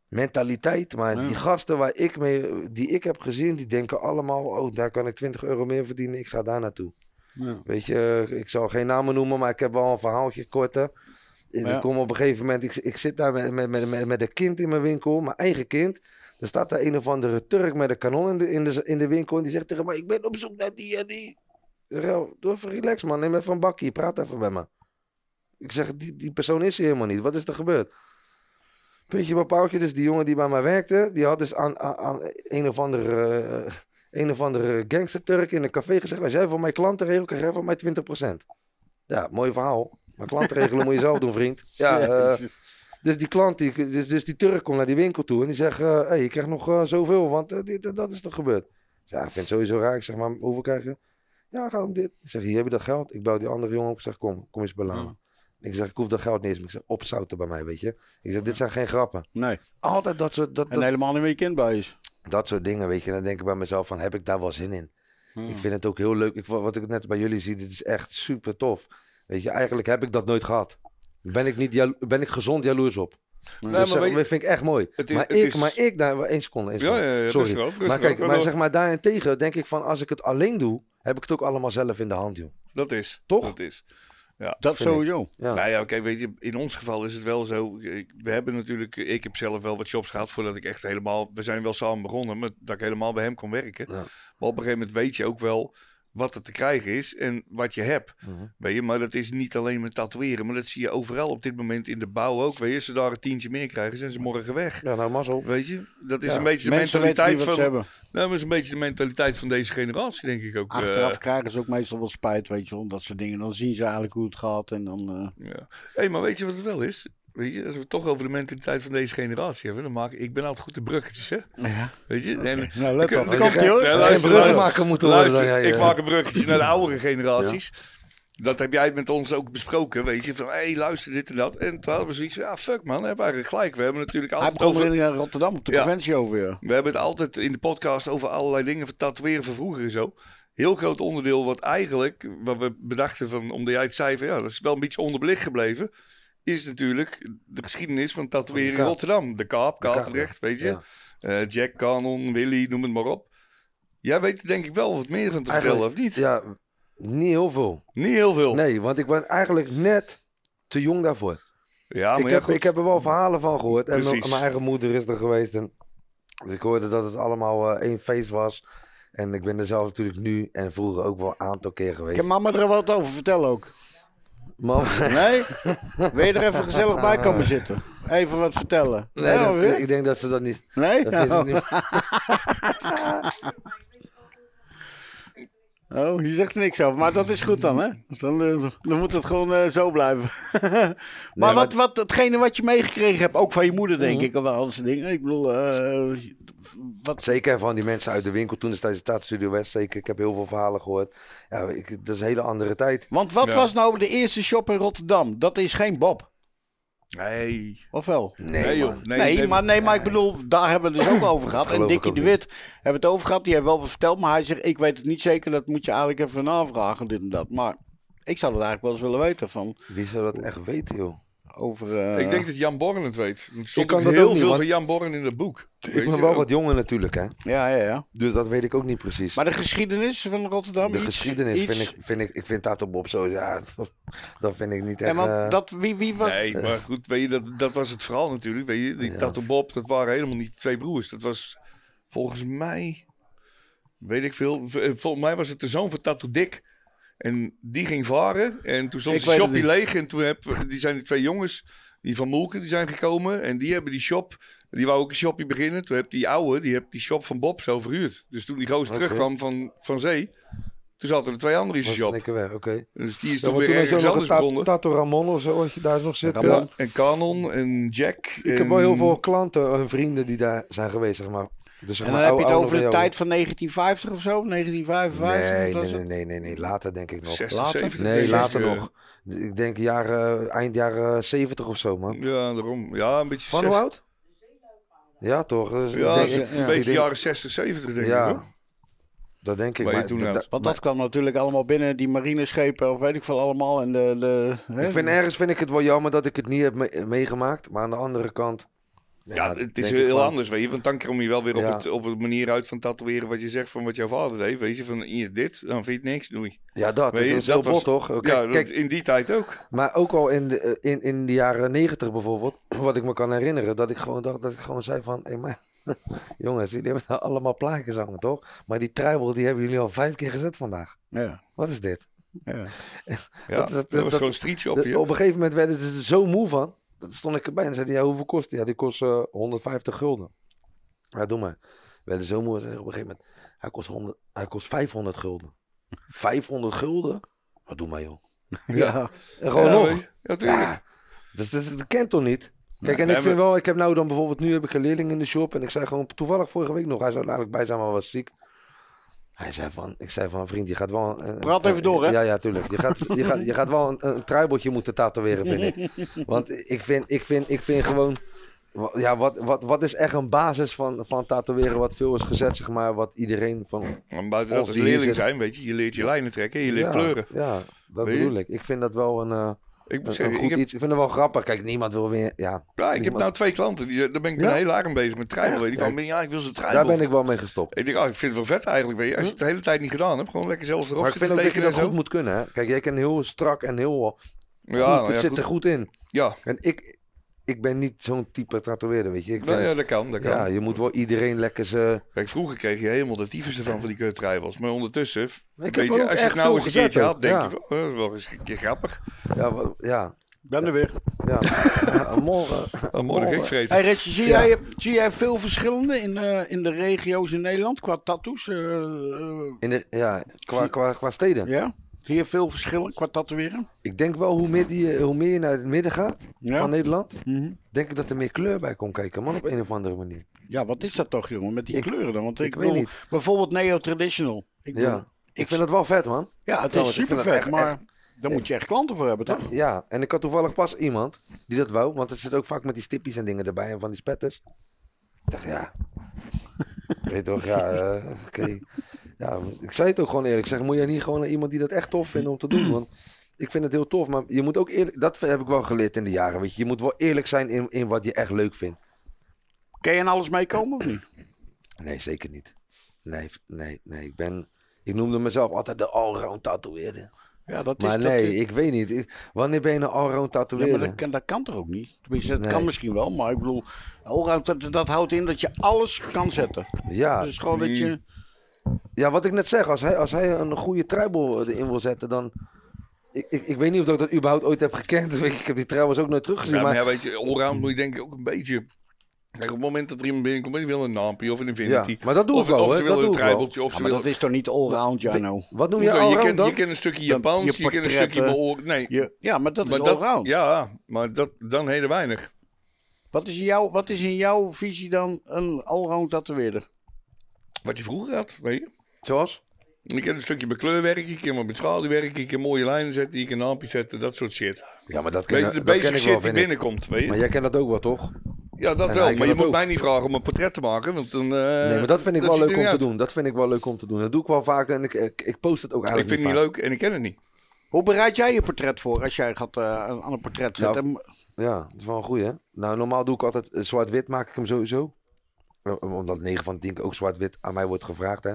mentaliteit. Maar Ja. die gasten waar ik mee, die ik heb gezien, die denken allemaal: oh, daar kan ik 20 euro meer verdienen. Ik ga daar naartoe. Ja. Weet je, ik zal geen namen noemen, maar ik heb wel een verhaaltje korter. Ja. Ik kom op een gegeven moment, ik, ik zit daar met, met, met, met, met een kind in mijn winkel, mijn eigen kind. Er staat daar een of andere Turk met een kanon in de, in de, in de winkel. En die zegt tegen mij, ik ben op zoek naar die en die. Ik zeg, "Oh, Doe even relax man, neem even een bakje, praat even met me. Ik zeg, die, die persoon is er helemaal niet. Wat is er gebeurd? Puntje bij paaltje, dus die jongen die bij mij werkte, die had dus aan, aan, aan een of andere... eh, een of andere gangster Turk in een café gezegd: Als jij voor mij klanten regelt, krijg jij van mij 20%. Ja, mooi verhaal. Maar klanten regelen moet je zelf doen, vriend. Ja, eh, dus die klant, die, dus, dus die Turk komt naar die winkel toe en die zegt: eh hey, je krijgt nog eh, zoveel, want eh, dit dat is er gebeurd. Ja, ik vind het sowieso raar. Ik zeg: Maar hoeveel krijg je? Ja, ga om dit. Ik zeg: Hier heb je dat geld. Ik bel die andere jongen op. Ik zeg: Kom, kom eens beladen. Ik zeg: Ik hoef dat geld niet eens. Ik zeg: Opzouten bij mij, weet je. Ik zeg: Dit zijn geen grappen. Nee. Altijd dat soort, dat, En dat, helemaal niet meer je kind bij is. dat soort dingen, weet je. En dan denk ik bij mezelf: van, Heb ik daar wel zin in? Hmm. Ik vind het ook heel leuk. Ik, wat ik net bij jullie zie, dit is echt super tof. Weet je, eigenlijk heb ik dat nooit gehad. Ben ik, niet jalo- ben ik gezond jaloers op. Nee, dus maar zeg, weet je- dat vind ik echt mooi. Het is- maar, het ik, is- maar ik daar, één seconde, één Ja, seconde. ja, ja, Sorry. rustig maar kijk, maar zeg maar daarentegen denk ik van, als ik het alleen doe, heb ik het ook allemaal zelf in de hand, joh. Dat is. Toch? Dat is. Dat Vind ik. sowieso. Ja. Nou ja, kijk, weet je, in ons geval is het wel zo. ik- We hebben natuurlijk, ik heb zelf wel wat jobs gehad voordat ik echt helemaal. We zijn wel samen begonnen, maar dat ik helemaal bij hem kon werken. Ja. Maar op een gegeven moment weet je ook wel wat er te krijgen is en wat je hebt. Mhm. Weet je, maar dat is niet alleen met tatoeëren, maar dat zie je overal op dit moment in de bouw ook. Weet je, als ze daar een tientje meer krijgen, zijn ze morgen weg. Ja, nou, mazzel. Weet je, dat is Ja, een beetje de mentaliteit van. ze hebben. Nou, dat is een beetje de mentaliteit van deze generatie, denk ik ook. Achteraf eh. krijgen ze ook meestal wel spijt, weet je wel. Dat soort dingen. Dan zien ze eigenlijk hoe het gaat. En dan... eh, Ja. Hé, maar weet je wat het wel is? Weet je, als we toch over de mentaliteit van deze generatie hebben, dan maak ik, ik ben altijd goed in bruggetjes, hè? ja. Weet je? En, Nou, let op. Komt ie hoor. Ja, Als luister, je bruggen luister. maken moeten worden, ga je- ik maak een bruggetje naar de oudere generaties. Dat heb jij met ons ook besproken, weet je? Van, hé, hey, luister dit en dat. En toen hadden we zoiets van, ja, fuck man, we hebben eigenlijk gelijk. We hebben natuurlijk Hij altijd begon over... in eh, Rotterdam op de Ja. conventie over. Ja. We hebben het altijd in de podcast over allerlei dingen van tatoeëren van vroeger en zo. Heel groot onderdeel wat eigenlijk, wat we bedachten van, omdat jij het zei van, ja, dat is wel een beetje onderbelicht gebleven. Is natuurlijk de geschiedenis van tatoeëren in. Rotterdam. De Kaap, Kaap, Katendrecht, weet je. Ja. Eh, Jack, Canon, Willy, noem het maar op. Jij weet denk ik wel wat meer van te vertellen, of niet? Ja, niet heel veel. Niet heel veel. Nee, want ik ben eigenlijk net te jong daarvoor. Ja, maar ik, ja, heb, goed. ik heb er wel verhalen van gehoord. En mijn, Precies. mijn eigen moeder is er geweest. En dus ik hoorde dat het allemaal eh, één feest was. En ik ben er zelf natuurlijk nu en vroeger ook wel een aantal keer Ik geweest. heb mama er wat over vertellen ook. Man, Nee? Wil je er even gezellig bij komen zitten? Even wat vertellen. nee, Ja, dat- weer? ik denk dat ze dat niet. Nee? Dat ze niet. Oh, je zegt er niks over. Maar dat is goed dan, hè? Dan, eh, dan moet het gewoon eh, zo blijven. maar, wat, wat, hetgene wat je meegekregen hebt, ook van je moeder, denk Mhm. ik, of wel al dat dingen. Ik bedoel, eh, wat, Zeker van die mensen uit de winkel toen destijds de Staatsstudio West. Zeker, ik heb heel veel verhalen gehoord. Ja, ik, dat is een hele andere tijd. want wat Ja. was nou de eerste shop in Rotterdam? Dat is geen Bob, Nee. of wel? Nee, Nee, joh. Nee, Nee, nee, maar, nee, maar ik bedoel, daar hebben we het dus ook over gehad. En ook de niet. Wit hebben het over gehad. Die heeft wel wat verteld, maar hij zegt, ik weet het niet zeker. Dat moet je eigenlijk even navragen, dit en dat. Maar ik zou het eigenlijk wel eens willen weten van, Wie zou dat echt weten, joh? Over... eh, Ik denk dat Jan Borren het weet. Er stond kan heel niet, veel van Jan Borren in het boek. Ik Weet ben je, wel ook- wat jonger natuurlijk, hè. Ja, ja, ja. Dus dat weet ik ook niet precies. Maar de geschiedenis van Rotterdam, de iets, geschiedenis iets... vind ik, vind ik, ik vind Tato Bob zo, ja, dat vind ik niet echt... eh, dat, wie, wie, wat, Nee, maar goed, weet je, dat, dat was het verhaal natuurlijk. Weet je, die Ja. Tato Bob, dat waren helemaal niet twee broers. Dat was volgens mij, weet ik veel, eh, volgens mij was het de zoon van Tato Dick. En die ging varen en toen stond Ik de weet het shop hier niet. leeg. En toen heb, die zijn die twee jongens, die van Moelken, die zijn gekomen. En die hebben die shop, die wou ook een shopje beginnen. Toen heb die oude, die heb die shop van Bob zo verhuurd. Dus toen die gozer terugkwam van, van zee, toen zaten er twee anderen in zijn shop. oké. Dus die is Ja, maar weer ergens anders begonnen. Tato Ramon of zo, als je daar nog zit. Ja. En Canon en Jack. Ik heb wel heel veel klanten en vrienden die daar zijn geweest, zeg maar. Dus zeg en dan heb je het over de tijd van 1950 of zo? 1955? Nee, Dat nee, is nee, nee, nee, nee, later denk ik nog. 60, Later? 70. Nee, 60, later nog. Ik denk jaren, eind jaren 70 of zo, man. Ja, daarom. Ja, een beetje Van 60. hoe oud? Ja, toch? Dus ik Ja, denk- een ja. beetje jaren 60, 70 denk Ja, ik. hoor. dat denk ik. Maar, da- Want dat kwam natuurlijk allemaal binnen, die marineschepen of weet ik veel allemaal. En de, de, hè? ik vind ergens vind ik het wel jammer dat ik het niet heb me- meegemaakt. Maar aan de andere kant, Ja, het is heel van- anders, weet je. Want dan kom je wel weer op, Ja. het, op het manier uit van tatoeëren wat je zegt van wat jouw vader deed. Weet je, van hier dit, dan vind je het niks, doei. Ja, dat. Weet je, dat is dat heel was- bot, toch? Kijk, ja, in die tijd ook. maar ook al in de, eh, in, in de jaren negentig bijvoorbeeld, wat ik me kan herinneren, dat ik gewoon dacht, dat ik gewoon zei van, hé maar, jongens, jullie hebben nou allemaal plaatjes hangen, toch? Maar die truibel, die hebben jullie al vijf keer gezet vandaag. Ja. Wat is dit? Ja. Ja, Dat- dat, dat- was gewoon een strietje op je. op een gegeven moment werden ze er zo moe van. Dat stond ik erbij en zeiden, ja, hoeveel kost die? Ja, die kost eh, 150 gulden. Ja, doe maar. We werden zo moe op een gegeven moment, hij kost, 100, hij kost 500 gulden. 500 gulden? Maar doe maar, joh. Ja. En gewoon ja, nog. Ja, dat, dat, dat kent toch niet? Kijk, en ik vind wel, ik heb nou dan bijvoorbeeld, nu heb ik een leerling in de shop en ik zei gewoon toevallig vorige week nog, hij zou eigenlijk bij zijn, maar was ziek. Hij zei van, ik zei van, vriend, je gaat wel... een- Praat even door, hè? Ja, ja, tuurlijk. Je gaat, je gaat, je gaat wel een, een truibeltje moeten tatoeëren, vind ik. Want ik vind, ik vind, ik vind gewoon, ja, wat, wat, wat is echt een basis van, van tatoeëren wat veel is gezet, zeg maar, wat iedereen van... Maar buiten dat hier leerling zijn, weet je, je leert je lijnen trekken, je leert ja, kleuren. Ja, dat Weet je? bedoel ik. Ik vind dat wel een, eh, Ik moet zeggen, ik goed heb, iets. Ik vind het wel grappig. Kijk, niemand wil weer, ja... ja, ik heb nou twee klanten, die, daar ben ik Ja? een hele jaar aan bezig met je. Die van, Ja. ben, ik wil ze Daar trijbel. ben ik wel mee gestopt. Ik denk, oh, ik vind het wel vet eigenlijk, weet je. Als je het de hele tijd niet gedaan hebt, gewoon lekker zelf erop Maar ik vind ook dat je dat goed moet kunnen. Hè? Kijk, jij kan heel strak en heel Ja, goed. nou het zit goed. er goed in. Ja, En ik, ik ben niet zo'n type tatoeëerder, weet je. Ik nou vind, ja, dat kan, dat kan. ja, je moet wel iedereen lekker ze... Kijk, vroeger kreeg je helemaal de tyfus ervan van die kutrijbels. Maar ondertussen, Ik weet heb je, als je het nou eens een keertje had, denk je van, oh, dat is wel eens een keer grappig. Ja, ja, Ben er weer. ja. ja morgen. Oh, dat gek vreten. Hey zie, Ja. jij, zie jij veel verschillende in, eh, in de regio's in Nederland qua tattoos? eh, eh, In de, ja, qua, qua, qua steden. ja? Zie je veel verschillen qua tatoeëren? Ik denk wel, hoe meer, die, hoe meer je naar het midden gaat Ja. van Nederland, Mhm. denk ik dat er meer kleur bij komt kijken, man, op een of andere manier. Ja, wat is dat toch, jongen, met die Ik- kleuren dan? Want ik, ik weet bedoel, niet. Bijvoorbeeld neo-traditional. Ik Ja, ik vind het wel vet, man. ja, het is super vet, echt- maar daar moet je echt klanten voor hebben, toch? Ja, en ik had toevallig pas iemand die dat wou, want het zit ook vaak met die stippies en dingen erbij en van die spetters. Ik dacht, ja. Weet toch, ja, eh, oké. Ja, ik zei het ook gewoon eerlijk. Ik zeg, moet je niet gewoon naar iemand die dat echt tof vindt om te doen? Want ik vind het heel tof, maar je moet ook eerlijk, dat heb ik wel geleerd in de jaren, weet je. Je moet wel eerlijk zijn in, in wat je echt leuk vindt. Kan je in alles meekomen of niet? Nee, zeker niet. Nee, nee, nee. Ik ben, ik noemde mezelf altijd de allround tatoeëerder. Ja, dat is Maar dat nee, ik weet niet. Ik- wanneer ben je een allround Ja, maar tatoeëerder? dat kan, dat kan toch ook niet? Tenminste, dat Nee. kan misschien wel, maar ik bedoel, allround, dat, dat houdt in dat je alles kan zetten. Ja, Dus gewoon dat je... Ja, wat ik net zeg, als hij, als hij een goede truibel erin wil zetten, dan. Ik, ik, ik weet niet of ik dat überhaupt ooit heb gekend. Ik heb die truibels ook nooit teruggezien. Ja, maar maar ja, weet je, allround moet je denk ik ook een beetje... Kijk, op het moment dat er iemand binnenkomt, die wil een naampje of een Infinity. Ja, maar dat doe of, ik wel, Of hè, ze willen doe een ik wel. trijbeltje, of Ja, maar dat is toch niet allround, Jano? wat noem je Hoezo? je, allround kent, dan? je kent een stukje Japans, je je, kent een stukje beoor... Nee, Je, ja, maar dat is maar allround. ja, maar dat, dan heel weinig. Wat, is in jouw, wat is in jouw visie dan een allround tatoeëerder? Wat je vroeger had, weet je. Zoals? Je kan een stukje met kleurwerk, je kan met schaduwwerk, je kan mooie lijnen zetten, je kan naampjes zetten, dat soort shit. Ja, maar dat ken, Weet je, de dat ken basic ik shit wel, die ik. binnenkomt, weet je. Maar jij kent dat ook wel, toch? Ja, dat En wel. kan Maar je moet ook. mij niet vragen om een portret te maken, want dan... nee, maar dat vind ik wel leuk om niet te doen. Dat vind ik wel leuk om te doen. Dat doe ik wel vaak en ik, ik, ik post het ook Ik eigenlijk vind het niet vaak. leuk en ik ken het niet. Hoe bereid jij je portret voor als jij gaat eh, aan een portret Nou, zetten? Ja, dat is wel een goeie, hè? Nou, normaal doe ik altijd eh, zwart-wit, maak ik hem sowieso. Eh, Omdat 9 van de 10 keer ook zwart-wit aan mij wordt gevraagd, hè?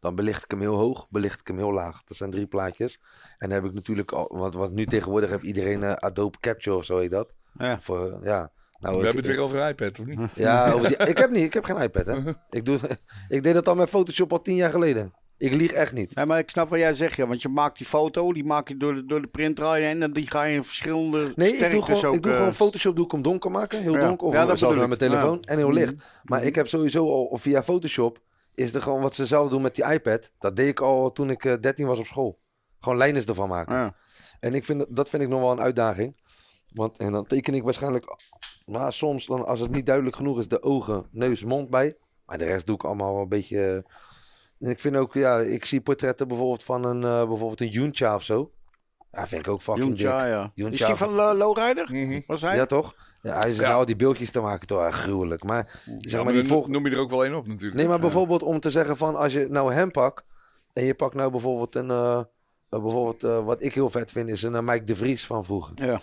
Dan belicht ik hem heel hoog, belicht ik hem heel laag. Dat zijn drie plaatjes. En dan heb ik natuurlijk al, want wat nu tegenwoordig heeft iedereen eh, Adobe Capture of zo heet dat. Ja. Voor, eh, ja. Nou, We ik- hebben het weer over iPad, of niet? Ja, over die- ik heb niet, ik heb geen iPad, hè? Ik, doe, ik deed dat al met Photoshop al tien jaar geleden. Ik lieg echt niet. Ja, maar ik snap wat jij zegt, ja, want je maakt die foto, die maak je door de, door de printer heen en die ga je in verschillende Nee, ik doe, gewoon, ook, ik doe eh, gewoon Photoshop doe ik hem donker maken. Heel Ja. donker. Of Ja, dat bedoel met mijn telefoon. Ja. En heel licht. Maar ik heb sowieso al via Photoshop. Is er gewoon wat ze zelf doen met die iPad. Dat deed ik al toen ik eh, 13 was op school. Gewoon lijnen ervan maken. ja. En ik vind, dat- dat vind ik nog wel een uitdaging. Want, en dan teken ik waarschijnlijk. Maar soms, dan, als het niet duidelijk genoeg is, de ogen, neus, mond bij. Maar de rest doe ik allemaal wel een beetje. En ik vind ook, ja, ik zie portretten bijvoorbeeld van een, eh, bijvoorbeeld een Juncha of zo. Ja, vind ik ook fucking Juncha, dik. ja. Juncha Is die van Lo- Lowrider? Mhm. Was hij? Ja, toch? Ja, hij is Ja. nou die beeldjes te maken toch echt gruwelijk. Maar Ja, zeg maar maar die volg... noem je er ook wel één op natuurlijk. Nee, maar bijvoorbeeld om te zeggen van als je nou hem pakt en je pakt nou bijvoorbeeld een, eh, eh, bijvoorbeeld eh, wat ik heel vet vind is een eh, Mike de Vries van vroeger. Ja.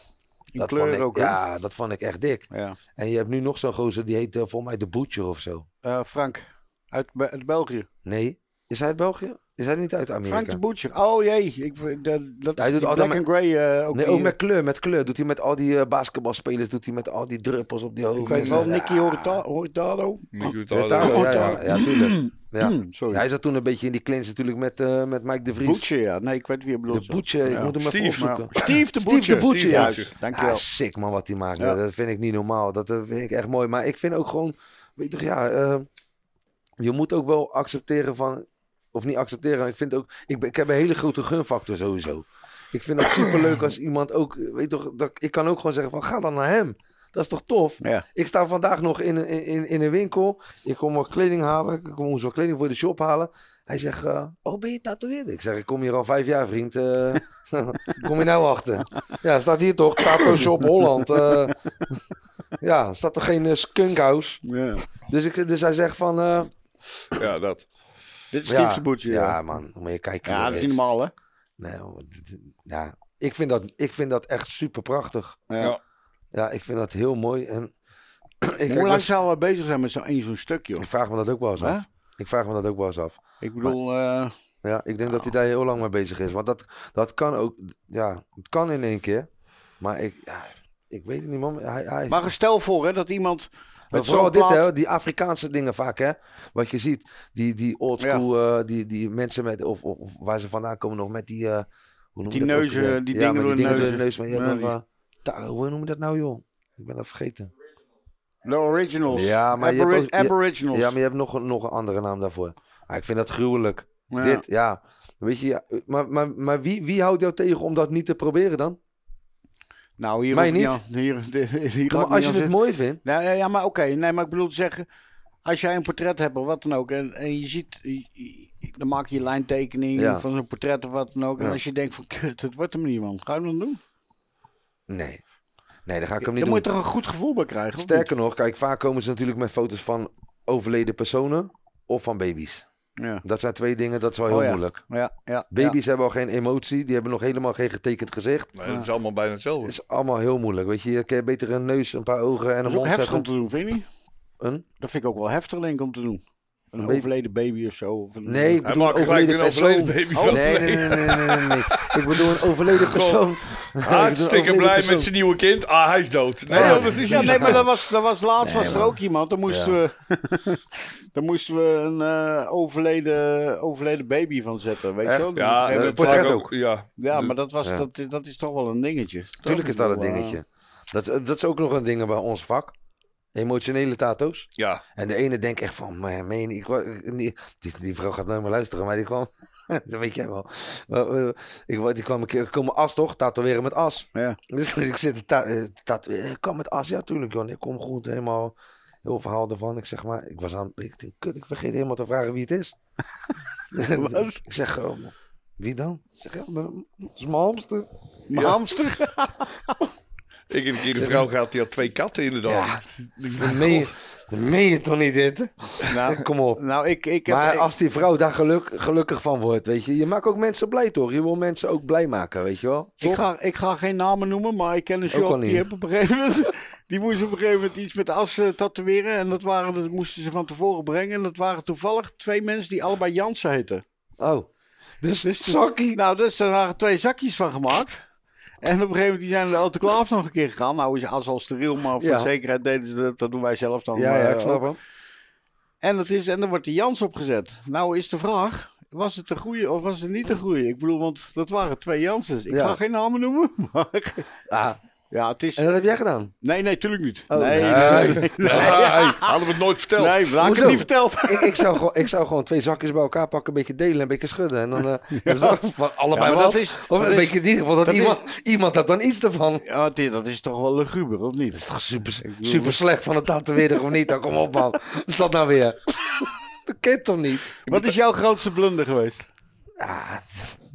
In dat kleur vond ik, ook, hè? Ja, dat vond ik echt dik. Ja. En je hebt nu nog zo'n gozer, die heet eh, volgens mij de Butcher of zo. Eh, Frank, uit, Be- uit België. Nee, is hij uit België? Is hij niet uit Amerika? Frank de Butcher. Oh jee, ik, dat, dat Hij is doet Black and Grey eh, ook. Nee, ook met kleur, met kleur. Doet hij met al die eh, basketbalspelers, doet hij met al die druppels op die hoofd. Ik weet wel, Nicky Horta- Hortado. Nicky Ja, Hurtado. ja, ja, ja, tuurlijk. Ja. Sorry. Hij zat toen een beetje in die clinch natuurlijk met, eh, met Mike de Vries. Butcher, ja. Nee, ik weet wie je bedoelt. De Butcher, ik moet hem even Steve, opzoeken. Ja. Steve de Steve Butcher. de Butcher, Steve ja. Butcher. Dankjewel. Ah, sick man wat hij maakt. Ja. Dat vind ik niet normaal. Dat eh, vind ik echt mooi. Maar ik vind ook gewoon, weet je toch, ja, eh, je moet ook wel accepteren van, of niet accepteren. Ik vind ook, ik, ben- ik heb een hele grote gunfactor sowieso. Ik vind het super leuk als iemand ook, weet toch, dat, ik kan ook gewoon zeggen van, ga dan naar hem. Dat is toch tof? Ja. Ik sta vandaag nog in, een- in, in een winkel. Ik kom wat kleding halen. Ik kom wat kleding voor de shop halen. Hij zegt, eh, oh ben je tatoeëerder? Ik zeg, ik kom hier al vijf jaar vriend. Eh, kom je nou achter? Ja, staat hier toch, Tattoo Shop Holland. eh. ja, staat toch geen skunk house? Ja. Dus, ik, dus hij zegt van... eh, Ja, dat. Dit is ja, de Butcher. Ja, man. Moet je kijken. ja dat is niet normaal, hè? Nee, ja, ik, vind dat, ik vind dat echt super prachtig. Ja. Ja. Ik vind dat heel mooi. En ik, Hoe lang was- zouden we bezig zijn met zo'n één zo'n stukje? ik vraag me dat ook wel eens af. Ik vraag me dat ook wel eens af. Ik bedoel, eh, Ja, ik denk dat hij daar heel lang mee bezig is. Want dat, dat kan ook, ja, het kan in één keer. Maar ik, ja, ik weet het niet, man. Hij, hij, maar stel voor hè, dat iemand. Maar vooral dit, hè, die Afrikaanse dingen vaak, hè. Wat je ziet, die, die oldschool, eh, die, die mensen met, of, of, waar ze vandaan komen nog met die, eh, hoe noem je Die ook neuzen, die ja, dingen door de neus. Maar je hebt nog, eh, hoe noem je dat nou, joh? Ik ben dat vergeten. De originals. Ja, maar je hebt ook- Aboriginals. Ja, maar je hebt nog, een- nog een andere naam daarvoor. Ah, ik vind dat gruwelijk. Ja. Dit, ja. Weet je, ja, maar, maar, maar wie, wie houdt jou tegen om dat niet te proberen dan? Nou, hier Mij niet. Hier, Maar als je het zit. mooi vindt. Nou, ja, maar oké. Nee, maar ik bedoel te zeggen. Als jij een portret hebt of wat dan ook. En, en je ziet. dan maak je je lijntekening Ja. van zo'n portret of wat dan ook. En Ja. als je denkt van. Kut, het wordt hem niet, man. Ga je hem dan doen? Nee. Nee, dat ga ik hem Dan niet moet je doen. toch een goed gevoel bij krijgen? Sterker nog, kijk, vaak komen ze natuurlijk met foto's van overleden personen of van baby's. Ja. Dat zijn twee dingen, dat is wel heel Oh ja. moeilijk. Ja, ja, Baby's hebben al geen emotie, die hebben nog helemaal geen getekend gezicht. Nee, dat is allemaal bijna hetzelfde. Het is allemaal heel moeilijk. Weet je, je kan beter een neus, een paar ogen en Dat een is ook mond heftig om zetten. te doen, vind je niet? Een? Dat vind ik ook wel heftig, denk ik, om te doen. Een overleden baby of zo. Of een, Nee, ik bedoel een overleden een overleden persoon. baby Oh, nee, nee, nee, nee, nee, nee, nee. Ik bedoel een overleden persoon. Hartstikke overleden blij persoon. met zijn nieuwe kind. Ah, hij is dood. Nee, Ja. joh, dat is Ja, niet nee, maar dat was, dat was laatst Nee, was er ook iemand. Dan moesten we, dan moesten we een eh, overleden, overleden baby van zetten. Weet je Echt? wel? Dus Ja, een gegeven het portret ook. Ja, ja, maar dat, was, Ja. dat, dat is toch wel een dingetje. Tuurlijk is dat een dingetje. Dat, dat is ook nog een ding bij ons vak. Emotionele tato's. ja. En de ene denkt echt van, man, meen ik, die, die, vrouw gaat nooit meer luisteren, maar die kwam, dat weet jij wel. Maar, eh, ik, die kwam een keer, kom as toch, tatoeëren met as. Ja. Dus ik zit te ta- eh, tatoeëren, ik kom met as, ja tuurlijk joh, ik kom goed, helemaal, heel verhaal ervan. Ik zeg maar, ik was aan, ik denk, kut, ik vergeet helemaal te vragen wie het is. Ik zeg, oh, wie dan? Ik zeg, ja, mijn- dat is mijn hamster. Mijn Ja. hamster. Ik heb een keer een vrouw gehad die had twee katten inderdaad. Ja, dan meen je, dan meen je toch niet dit? nou, Kom op. nou, ik, ik heb... Maar ik- als die vrouw daar geluk, gelukkig van wordt, weet je. Je maakt ook mensen blij, toch? Je wil mensen ook blij maken, weet je wel? Ik ga, ik ga geen namen noemen, maar ik ken een shop die heeft op een gegeven moment, die moest op een gegeven moment iets met as tatoeëren en dat waren dat moesten ze van tevoren brengen en dat waren toevallig twee mensen die allebei Jansen heten. Oh. Dus, Dus zakkie. Nou, dus er waren twee zakjes van gemaakt. En op een gegeven moment die zijn de autoclaaf nog een keer gegaan. Nou is as al steriel, maar voor Ja. zekerheid deden ze dat. Dat doen wij zelf dan. Ja, ja, eh, ik snap hem. En, dat is, en dan wordt de Jans opgezet. Nou is de vraag, was het de goede of was het niet de goede? Ik bedoel, want dat waren twee Janssens. Ik Ja. ga geen namen noemen. Maar Ah, ja, het is... en dat heb jij gedaan? Nee, nee, tuurlijk niet. Oh, nee, nee. nee, nee, nee. Ja, hey, hadden we het nooit verteld. Nee, we hadden het niet verteld. ik, ik, zou gewoon, ik zou gewoon twee zakjes bij elkaar pakken, een beetje delen en een beetje schudden. En dan eh hebben ze van allebei Ja, maar wat. dat is- of dat een is- beetje in ieder geval dat, dat is- iemand, iemand heeft dan iets ervan. Ja, dit- dat is toch wel luguber, of niet? Dat is toch super, super slecht van het tatoeëerder of niet? Dan kom op man. Wat is dat nou weer? dat kent toch niet? Wat is jouw grootste blunder geweest? Ah,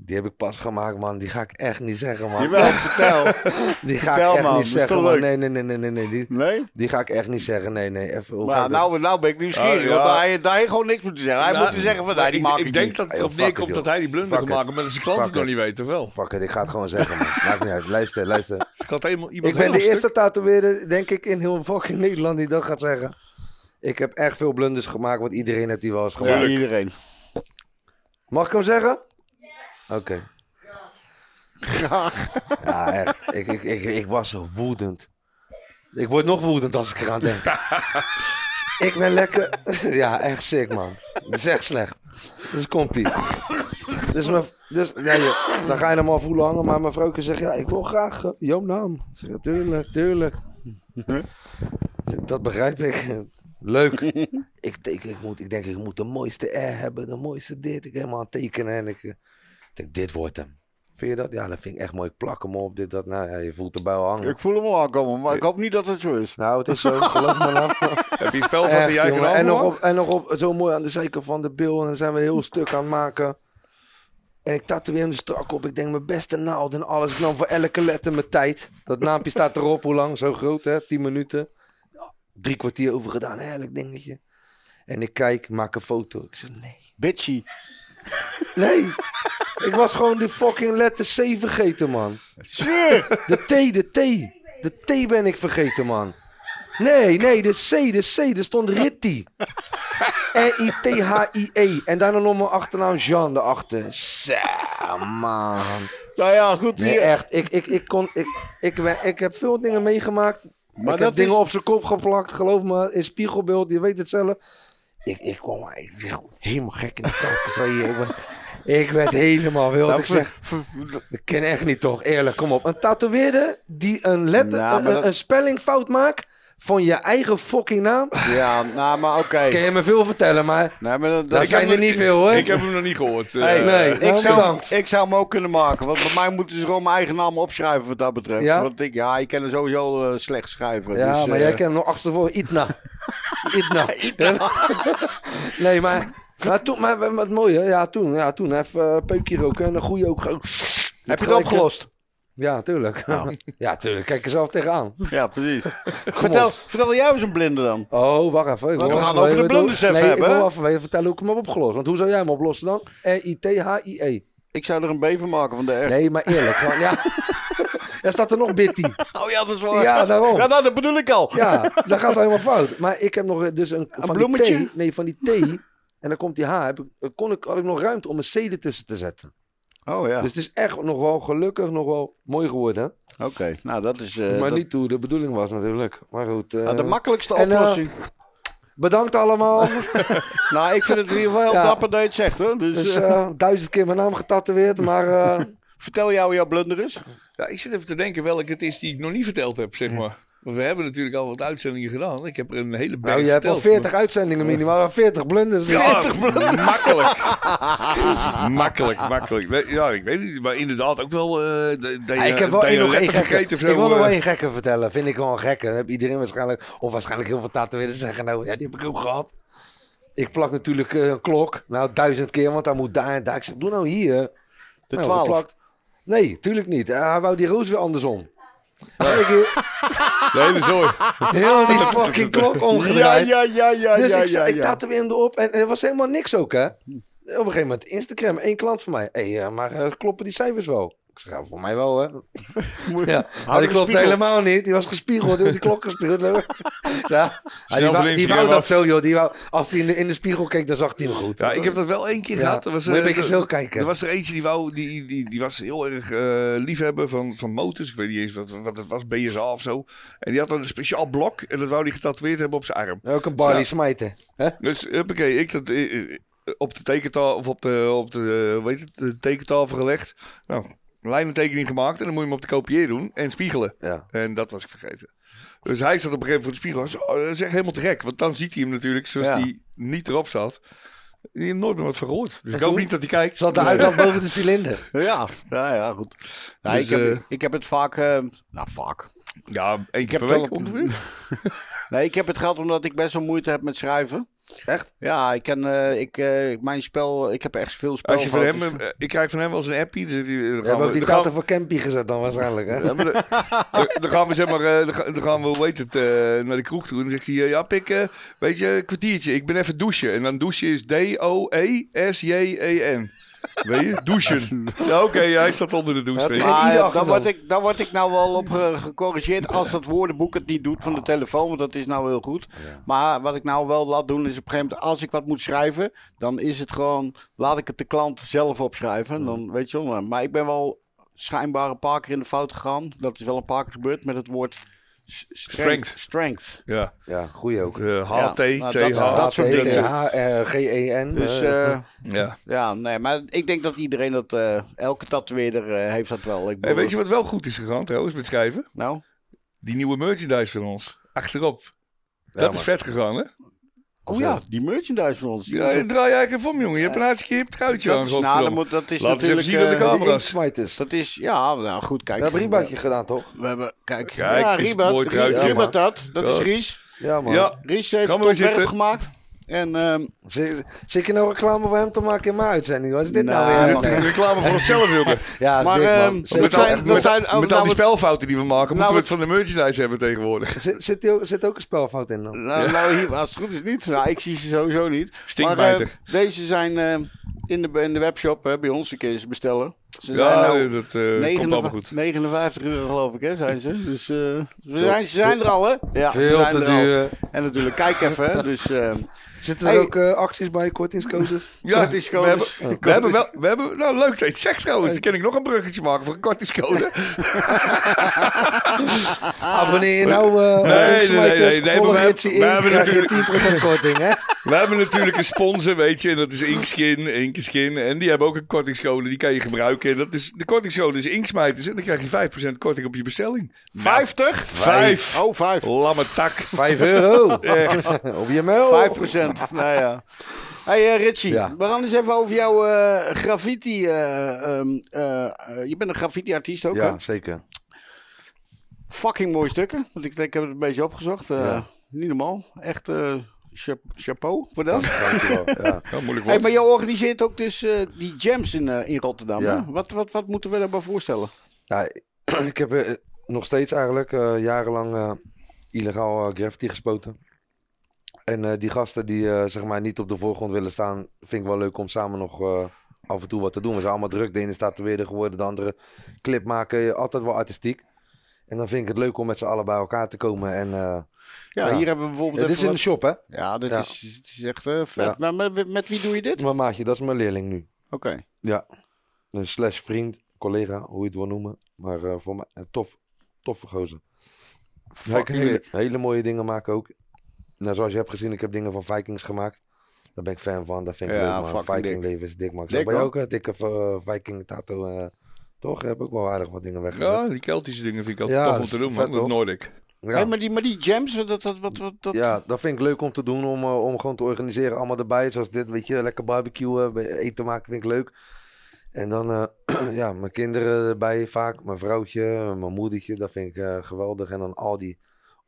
Die heb ik pas gemaakt, man. Die ga ik echt niet zeggen, man. Jawel, vertel. Die ga Vertel, ik echt man. niet zeggen, man. Nee, nee, nee, nee, nee, nee. Die, Nee? die ga ik echt niet zeggen. Nee, nee. Even, hoe Maar nou, nou ben ik nieuwsgierig. Ja. Want hij, hij heeft gewoon niks moeten zeggen. Hij Nou, moet zeggen van, nee, die ik, maak ik ik denk niet. dat het op neerkomt dat hij die blunder it. maken, maar dat zijn klanten het nog niet weten wel. Fuck it, ik ga het gewoon zeggen, man. Maakt niet uit. Luister, luister. Het gaat helemaal iemand Ik ben de eerste tatoeëerder, denk ik, in heel fucking Nederland die dat gaat zeggen. Ik heb echt veel blunders gemaakt, want iedereen heeft die wel eens Ja, gemaakt. iedereen. Mag ik hem zeggen? Oké. Ja, echt. Ik, ik, ik, ik was zo woedend. Ik word nog woedend als ik eraan denk. ik ben lekker... Ja, echt sick, man. Het is echt slecht. Dus komt ie. Dus, mijn, dus ja, je- dan ga je hem al voelen hangen. Maar mijn vrouw zegt, ja, ik wil graag eh, jouw naam. Ik zeg, tuurlijk, tuurlijk. Dat begrijp ik. Leuk. ik, denk, ik, moet, ik denk, ik moet de mooiste R hebben, de mooiste dit. Ik helemaal aan het tekenen en ik, eh, ik denk, dit wordt hem. Vind je dat? Ja, dat vind ik echt mooi. Ik plak hem op, dit, dat. Nou ja, je voelt de bui hangen. Ik voel hem al aankomen, maar ik hoop niet dat het zo is. Nou, het is zo, geloof me nou. Heb je spel van jongen. kan en, nog op, en nog op, zo mooi aan de zijkant van de bil. En dan zijn we heel stuk aan het maken. En ik tatoeëer hem er strak op. Ik denk mijn beste naald en alles. Ik nam voor elke letter mijn tijd. Dat naampje staat erop. Hoe lang? Zo groot hè? 10 minuten. Drie kwartier over gedaan. Heerlijk dingetje. En ik kijk, maak een foto. Ik zeg nee. Bitchy. Nee. ik was gewoon die fucking letter C vergeten man. Zweer! De T, de T. De T ben ik vergeten, man. Nee, nee, de C, de C. Er stond Ritty. R-I-T-H-I-E. En daarna nog mijn achternaam Jean erachter. Zo, man. Nou ja, goed. Nee, hier. echt. Ik, ik, ik, kon, ik, ik, ik, ik heb veel dingen meegemaakt. Maar ik dat heb dingen op zijn kop geplakt. Geloof me, in spiegelbeeld. Je weet het zelf. Ik, ik kwam helemaal gek in de kant. Ik, werd helemaal wild. Nou, ik zeg, dat ken echt niet toch? Eerlijk, kom op. Een tatoeëerder die een, letter, Nou, maar een, dat- een spellingfout maakt van je eigen fucking naam. Ja, nou, maar oké. Kan je me veel vertellen, maar Nee, maar dat, zijn er niet veel hoor. Ik heb hem nog niet gehoord. eh, Hey, nee. ik, Nou, zou, bedankt. ik zou hem ook kunnen maken. Want bij mij moeten ze gewoon mijn eigen naam opschrijven wat dat betreft. Ja? Want ik, ja, ik kan er sowieso eh, slecht schrijven. Ja, dus, maar eh, jij kent nog achtervoor Itna. Itna. nee, maar, maar toen, maar maar het mooie, ja toen, ja toen, even uh, peukje roken en een goede ook. Heb je het opgelost? Ja, tuurlijk. Ja, tuurlijk. Kijk er zelf tegenaan. Ja, precies. vertel, vertel jij eens een blinde dan. Oh, wacht even. Ik we gaan over de blunders even nee, hebben, ik wil even vertellen hoe ik hem heb opgelost. Want hoe zou jij hem oplossen dan? R-I-T-H-I-E. Ik zou er een B van maken van de R. Nee, maar eerlijk. gewoon, ja. Er staat er nog Bitty. Oh ja, dat is wel. Ja, daarom. Ja, nou, dat bedoel ik al. Ja, dat gaat helemaal fout. Maar ik heb nog dus een, van bloemetje? die T. Nee, van die T. En dan komt die H. Heb ik, kon ik, had ik nog ruimte om een C ertussen te zetten. Oh ja. Dus het is echt nog wel gelukkig, nog wel mooi geworden. Oké, nou dat is. eh, maar dat- niet hoe de bedoeling was natuurlijk. Maar goed. eh, nou, de makkelijkste en, eh, oplossing. bedankt allemaal. nou, ik vind het in ieder geval heel Ja. dapper dat je het zegt hoor. Dus, dus eh, eh, duizend keer mijn naam getatoeëerd. Maar eh, vertel jou jouw blunder is. Ja, ik zit even te denken welke het is die ik nog niet verteld heb, zeg maar. We hebben natuurlijk al wat uitzendingen gedaan. Ik heb er een hele berg nou, je hebt al verteld, 40 uitzendingen minimaal. 40 blunders. Ja, makkelijk. makkelijk, makkelijk. Nee, Ja, ik weet niet, maar inderdaad ook wel. eh Ja, ik heb wel één nog een één gekke. vergeten of zo, Ik wil nog wel eh. één gekke vertellen. Vind ik wel een gekke. Dan heb iedereen waarschijnlijk, of waarschijnlijk heel veel tatoeëerders zeggen, nou ja, die heb ik ook gehad. Ik plak natuurlijk eh, een klok. Nou, duizend keer, want dan moet daar en daar. Ik zeg, doe nou hier. De Nou, 12. geplakt. Nee, tuurlijk niet. Hij wou die roos weer andersom. Hier, De hele zooi. heel die fucking klok Ja, omgedraaid. ja, ja, ja. dus ja, ik, ja, ik ja. tatoeëer hem erop en, en er was helemaal niks ook, hè. Op een gegeven moment, Instagram, één klant van mij. Hé, hey, maar eh, kloppen die cijfers wel? Ik zeg, ja, voor mij wel, hè. Ja, maar die klopte helemaal niet. Die was gespiegeld, die klok gespiegeld. Ja, Ja, die wou, die wou dat zo, joh. Die wou, als hij in de, in de spiegel keek, dan zag hij hem goed. Ja, ik heb dat wel één keer Ja, gehad. Er was, moet je eh, een beetje er- zo kijken. Er was er eentje die, wou, die, die, die was heel erg eh liefhebber van, van motors. Ik weet niet eens wat, wat het was, BSA of zo. En die had dan een speciaal blok. En dat wou hij getatoeëerd hebben op zijn arm. Ook een Barley smijten. Dus huppakee, ik dat eh, eh, op de tekentafel of op de, op de, eh, weet het, de tekentafel gelegd. Nou, lijnentekening gemaakt en dan moet je hem op de kopieer doen en spiegelen. Ja. En dat was ik vergeten. Dus hij zat op een gegeven moment voor de spiegel. Oh, dat is echt helemaal te gek. Want dan ziet hij hem natuurlijk zoals Ja. hij niet erop zat. Die heeft nooit meer wat van gehoord. Dus ik hoop niet dat hij kijkt. Zat de uitlaat boven de cilinder. Ja, ja, ja, goed. Ja, Dus, ik, heb, eh, ik heb het vaak. eh, nou, vaak. Ja, Ik heb het wel ongeveer. Nee, ik heb het gehad omdat ik best wel moeite heb met schrijven. Echt? Ja, ik ken, eh, ik, eh, mijn spel, ik heb echt veel spel. Als je van hem, eh, ik krijg van hem wel eens een appie. Dan gaan ook die dan gaan taten voor Campy gezet dan waarschijnlijk, hè? Ja, maar dan, gaan we zeg maar, eh, dan ga- dan gaan we, hoe heet het, eh, naar de kroeg toe. En dan zegt hij, ja pik, weet je, een kwartiertje, ik ben even douchen. En dan douchen is D-O-E-S-J-E-N. Weet je, douchen. Ja oké, hij staat onder de douche. Ja, eh, daar achternaam. word, ik, daar word ik nou wel op gecorrigeerd als dat woordenboek het niet doet van de telefoon. Want dat is nou heel goed. Maar wat ik nou wel laat doen is op een gegeven moment als ik wat moet schrijven. Dan is het gewoon, laat ik het de klant zelf opschrijven. Dan weet je wel. Maar ik ben wel schijnbaar een paar keer in de fout gegaan. Dat is wel een paar keer gebeurd met het woord strength. Strength. Ja, Ja, goeie ook. eh, Ja, HT, nou, dat- TH. dat soort dingen. H-G-E-N. Dus eh, eh, Ja. ja, nee, maar ik denk dat iedereen dat, eh, elke tatoeëerder eh, heeft dat wel. Ik weet je wat wel goed is gegaan trouwens met schrijven? Nou? Die nieuwe merchandise van ons. Achterop. Ja, dat is vet gegaan hè? Oh ja, die merchandise van ons. Ja, je draai je eigenlijk even om jongen. Je hebt een hartstikke hip truitje dat aan. is, nou, moet, dat is Laat natuurlijk... zien aan de eh, camera. die inksmijters. dat is, ja, nou goed, kijk. We hebben Reebokje gedaan, toch? We hebben, kijk, Kijk, ja, Riebert, mooi truitje, man. dat, dat is Ja. Ries. Ja, man. Ja, Ries heeft het ontwerp zitten. gemaakt. En ehm, Zit, zit je nou reclame voor hem te maken in mijn uitzending? Wat is dit nou, Nou, weer? reclame voor onszelf wilde. Ja, dat Maar, is dik, ehm, dat Met, zijn- al, dat met, zijn- met nou, al die spelfouten die we maken, moeten we het van de merchandise hebben tegenwoordig. zit, zit, die ook, zit ook een spelfout in dan? nou, nou, hier, als het goed is niet. Nou, ik zie ze sowieso niet. Stinkbijter. Maar eh, deze zijn eh, in, de, in de webshop hè, bij ons. Een keer ze bestellen. Ze zijn Ja, nou dat eh, komt 59 allemaal goed. 59 euro geloof ik, hè, zijn ze. Dus eh, we zijn, ze zijn er al, hè? Ja, ze Veel zijn te er al. duur. En natuurlijk, kijk even, hè. Dus eh, Zitten er Hey. ook eh, acties bij, kortingscodes? Ja, kortingscodes. we hebben, we hebben wel, we hebben, nou leuk dat je het zegt trouwens. Dan kan ik nog een bruggetje maken voor een kortingscode. Abonneer je nou eh Nee, nee, nee, nee, nee, volle maar we hebben- we hebben natuurlijk- 10% korting, hè? We hebben natuurlijk een sponsor, weet je, en dat is Inkskin, Inkeskin. En die hebben ook een kortingscode, die kan je gebruiken. En dat is, de kortingscode is Inksmijters en dan krijg je 5% korting op je bestelling. 50? Vijf. Oh, 5. Lamme tak. 5 euro. Echt. Op je mail. 5 nou ja. Hey uh, Richie, Ja. we gaan eens even over jouw eh, graffiti. eh, ehm, eh, eh, je bent een graffiti-artiest ook, hè? Ja, zeker. Fucking mooie stukken. Want ik, ik heb het een beetje opgezocht. eh, Ja. Niet normaal. Echt eh, cha- chapeau voor dat. Dankjewel. Ja. Ja, moeilijk Hey, woord. maar je organiseert ook dus eh, die jams in, eh, in Rotterdam. Ja. Hè? Wat, wat, wat moeten we daarbij voorstellen? Ja, ik heb eh, nog steeds eigenlijk eh, jarenlang eh, illegaal eh, graffiti gespoten. En eh, die gasten die eh, zeg maar niet op de voorgrond willen staan, vind ik wel leuk om samen nog eh, af en toe wat te doen. We zijn allemaal druk. De ene staat weer geworden, de andere clip maken. Altijd wel artistiek. En dan vind ik het leuk om met z'n allen bij elkaar te komen. En Ja, Ja. hier hebben we bijvoorbeeld. dit is in de shop, hè? Ja, dit Ja. Is, is echt vet. Maar met, met wie doe je dit? Mijn maatje, dat is mijn leerling nu. Oké. Ja. Een slash vriend, collega, hoe je het wil noemen. Maar voor mij tof, toffe gozer. Hij kan hele, hele mooie dingen maken ook. Nou, zoals je hebt gezien, ik heb dingen van Vikings gemaakt. Daar ben ik fan van. Dat vind ik Ja, leuk, man. Viking dik. leven is dik, man. Ik hoor. ook een dikke eh, Viking tattoo. eh, toch? Heb ik wel aardig wat dingen weggezet. Ja, die Keltische dingen vind ik altijd Ja, tof om te doen, man. Dat toch? Noordic. Ja. Hey, maar, die, maar die jams, dat, dat, wat, wat, dat, Ja, dat vind ik leuk om te doen, om, eh, om gewoon te organiseren. Allemaal erbij, zoals dit, weet je, lekker barbecuen, eten maken vind ik leuk. En dan, eh, ja, mijn kinderen erbij vaak, mijn vrouwtje, mijn moedertje, dat vind ik eh, geweldig. En dan al die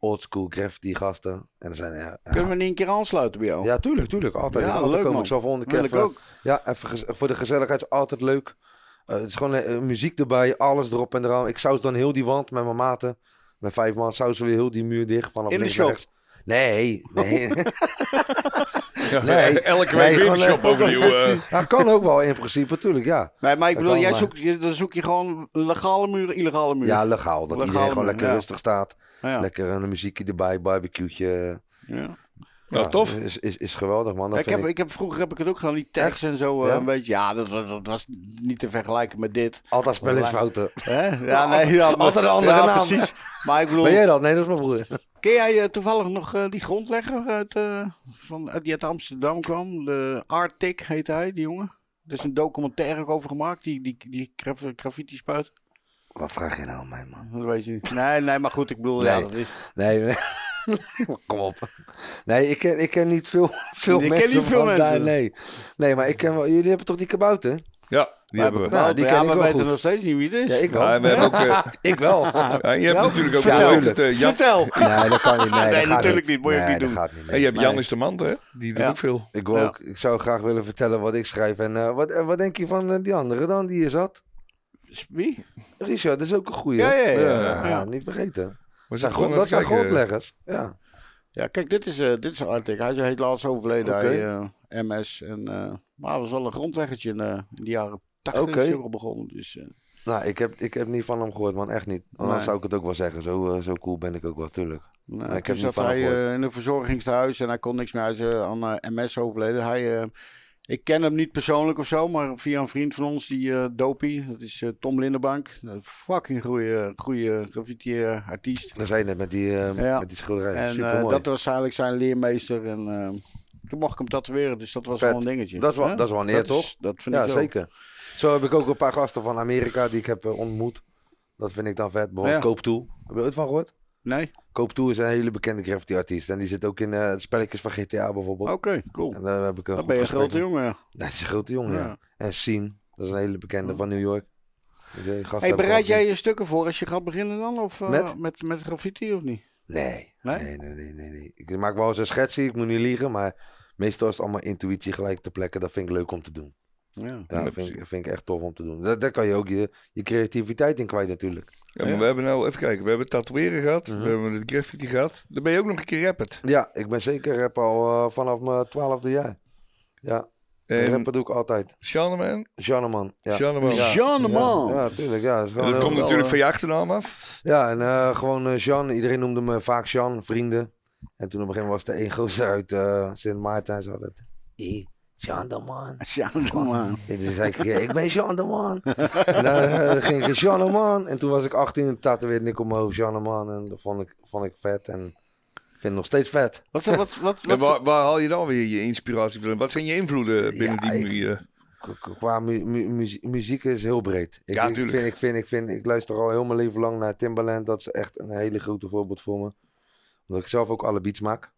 oldschool graffiti gasten. En zijn, ja, Kunnen we niet een keer aansluiten bij jou? ja, tuurlijk, tuurlijk, altijd. Ja, altijd leuk, komen. man. Ik zal volgende keer even, ook. ja, even voor de gezelligheid is altijd leuk. Eh, het is gewoon eh, muziek erbij, alles erop en eraan. Ik saus dan heel die wand met mijn maten. Met vijf man sausen we heel die muur dicht vanaf In de shop? Nee, nee. Nee. Elke Nee, week weer een gewoon, shop eh, overnieuw. eh. Ja, kan ook wel in principe, natuurlijk, ja. Nee, maar ik Dat bedoel, jij zoekt, je, dan zoek je gewoon legale muren, illegale muren. Ja, legaal. Dat iedereen gewoon lekker ja. rustig staat. ja. Lekker een muziekje erbij, barbecue'tje. ja. Nou, tof. Is, is, is geweldig, man. Dat ik, vind heb, ik ik heb, vroeger heb ik het ook gedaan, die tags en zo. eh, Ja? Een beetje, ja, dat, was- dat was niet te vergelijken met dit. altijd spellingsfouten. Hè? Ja, nee, ja, maar- Altijd een andere ja, naam. precies. Maar ik bedoel, Ben jij dat? Nee, dat is mijn broer. Ken jij eh, toevallig nog eh, die grondlegger uit, eh, van, die uit Amsterdam kwam? De Arctic heet hij, die jongen. Er is een documentaire over gemaakt, die, die, die graf- graffiti spuit. Wat vraag je nou aan mij, man? Dat weet je niet. Nee, nee, maar goed, ik bedoel, ja, dat is... Nee, nee. kom op. Nee, ik ken, ik ken niet veel, veel Je kent mensen niet veel van mensen. daar. Nee. nee, maar ik ken wel... Jullie hebben toch die kabouter? Ja, die hebben we. Nou, Nou, die ja, ken ik we wel weten goed. nog steeds niet wie het is. Ja, ik wel. Ja, we hebben ook, eh, Ik wel. ja, je hebt natuurlijk ook Vertel. het, eh, Jan, Vertel. Nee, dat kan niet. Nee, Nee, dat gaat natuurlijk niet. Moet je niet dat doen. gaat niet. en je hebt. Jan is de man, hè? Die doet Ja. ook veel. Ik, wil Ja. ook, ik zou graag willen vertellen wat ik schrijf. En eh, wat, en wat denk je van eh, die andere dan, die je zat? Wie? Richard, dat is ook een goeie. Ja, ja, ja, ja. ja. niet vergeten. We Dat zijn dat grondleggers. Ja. Ja, kijk, dit is, eh dit is Arctic. Hij is helaas overleden. Oké. Hij, eh, MS. En, eh, maar hij was wel een grondleggertje in, in de jaren 80 Oké. is hij ook al begonnen. Dus, Nou, ik heb, ik heb niet van hem gehoord, man. Echt niet. Anders Nee. zou ik het ook wel zeggen. Zo, zo cool ben ik ook wel, tuurlijk. nou, ik heb zat hij in een verzorgingstehuis en hij kon niks meer. Hij is aan MS overleden. Hij, ik ken hem niet persoonlijk of zo, maar via een vriend van ons, die eh Dopie, dat is eh, Tom Lindenbank. Een fucking goede, goede graffiti-artiest. Dan zei je net met die, eh, Ja. met die schilderij. En Super dat was eigenlijk zijn leermeester. En toen mocht ik hem tatoeëren, dus dat was Vet. wel een dingetje. Dat is wel- dat is wel is- toch? Dat vind ja, ik zeker. Zo heb ik ook een paar gasten van Amerika die ik heb ontmoet. Dat vind ik dan vet. Bijvoorbeeld Ja. Koop Toe. Heb je ooit van gehoord? Nee? Koop Toe is een hele bekende graffiti-artiest. En die zit ook in eh, spelletjes van GTA bijvoorbeeld. Oké, cool. En daar heb ik een goed ben je een grote jongen. ja. Dat is een grote jongen, ja. Ja. En Sien, dat is een hele bekende van New York. Gasten Hey, bereid jij je stukken voor als je gaat beginnen dan? Of eh, Met? met? met, graffiti of niet? Nee. Nee? Nee? Nee, nee, nee, nee, Ik maak wel eens een schetsje, ik moet niet liegen, maar meestal is het allemaal intuïtie gelijk te plekken. Dat vind ik leuk om te doen. Ja. Dat vind ik, vind ik echt tof om te doen. Daar, daar kan je ook je, je creativiteit in kwijt natuurlijk. Ja, maar Ja. we hebben nou, even kijken, we hebben tatoeëren gehad, Mhm. we hebben het graffiti gehad. Dan ben je ook nog een keer rappert. Ja, ik ben zeker rapper al eh, vanaf mijn twaalfde jaar. Ja, En rappen doe ik altijd. Shaneman, Janeman. Ja. Shaneman. Ja. Jean de Man. Ja, tuurlijk. Ja, dat dat komt natuurlijk eh, van je achternaam af. Ja, en eh, gewoon Jean. Iedereen noemde me vaak Jean, vrienden. En toen op een gegeven moment was er één gozer uit eh Sint Maarten. En ze had het. Jean de Man. Jean de Man. Zei ik, ben Jean de Man. en dan eh, ging ik Jean de Man. En toen was ik 18 en tatoeëerde ik op mijn hoofd Jean de Man. En dat vond ik, vond ik vet. En ik vind het nog steeds vet. Wat, wat, wat, wat, En waar, waar haal je dan weer je inspiratie van? Wat zijn je invloeden binnen Ja, die ik- manier? K- k- Qua mu- mu- muzie- muziek is heel breed. Ik, Ja, ik, vind, ik, vind, ik, vind, ik luister al heel mijn leven lang naar Timbaland. Dat is echt een hele grote voorbeeld voor me. Omdat ik zelf ook alle beats maak.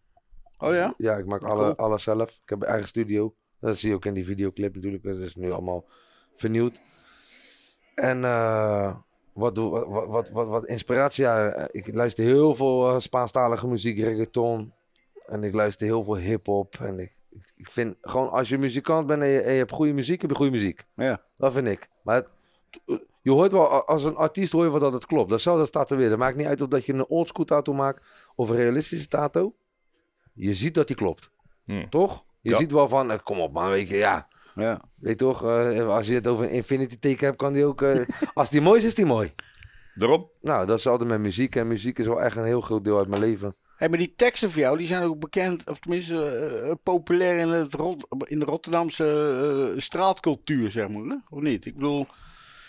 Oh ja? Ja, ik maak alle, Cool. alles zelf. Ik heb een eigen studio. Dat zie je ook in die videoclip natuurlijk. Dat is nu allemaal vernieuwd. En eh, wat, wat, wat, wat, wat, inspiratie. Ja, eh, ik luister heel veel eh, Spaanstalige muziek, reggaeton. En ik luister heel veel hip-hop. En ik, ik- ik vind gewoon als je muzikant bent en je, en je hebt goede muziek, heb je goede muziek. Ja. Dat vind ik. Maar het- je hoort wel, als een artiest hoor je wel dat het klopt. Dat zou dat staat er weer. Dat maakt niet uit of dat je een oldschool tattoo maakt of een realistische tattoo. Je ziet dat die klopt. Hmm. Toch? Je Ja. ziet wel van, eh, kom op man, weet je, ja. Ja. Weet je toch, eh, als je het over een infinity teken hebt, kan die ook... eh, als die mooi is, is die mooi. Daarom? Nou, dat is altijd met muziek. En muziek is wel echt een heel groot deel uit mijn leven. Hey, maar die teksten van jou, die zijn ook bekend, of tenminste populair in, het Rot- in de Rotterdamse eh, straatcultuur, zeg maar. Hè? Of niet? Ik bedoel,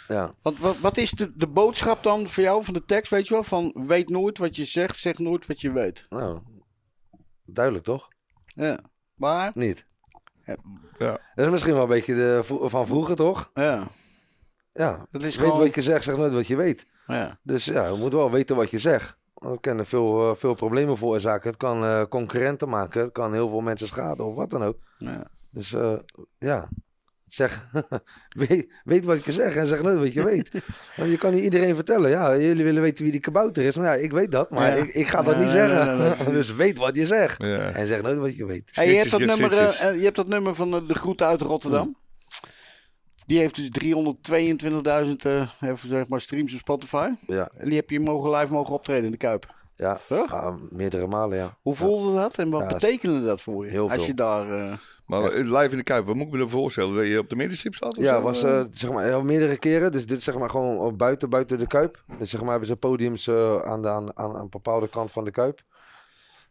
Ja. wat, wat, wat is de, de boodschap dan voor jou van de tekst, weet je wel? Van weet nooit wat je zegt, zeg nooit wat je weet. Nou, duidelijk toch? Ja. Maar, Niet. Ja. Dat is misschien wel een beetje de, van vroeger, toch? ja, Ja. dat is Weet gewoon... wat je zegt, zeg nooit wat je weet. Ja. Dus ja, je moet wel weten wat je zegt. Dat kan er veel, eh, veel problemen veroorzaken. Het kan eh, concurrenten maken. Het kan heel veel mensen schaden of wat dan ook. ja. Dus eh, ja, zeg, weet, weet wat je zegt en zeg nooit wat je weet. Want je kan niet iedereen vertellen. Ja, jullie willen weten wie die kabouter is. Maar ja, ik weet dat, maar Ja. ik, ik ga dat Ja, niet zeggen. dus weet wat je zegt. Ja. En zeg nooit wat je weet. Hey, je, hebt dat nummer, eh, eh, je hebt dat nummer van de, de Groeten uit Rotterdam. Die heeft dus 322.000 eh, even zeg maar streams op Spotify. Ja, En die heb je mogen live mogen optreden in de Kuip. Ja. Toch? Meerdere malen, ja. Hoe voelde dat en wat Ja, betekende dat voor je? heel Als veel. je daar... eh, Maar eh, live in de Kuip, wat moet ik me dan voorstellen? Dat je op de middenstip zat? of Ja, zo? was eh, zeg maar eh, meerdere keren. Dus dit zeg maar gewoon eh, buiten, buiten de Kuip. Dus zeg maar hebben ze podiums eh, aan, de, aan, aan een bepaalde kant van de Kuip.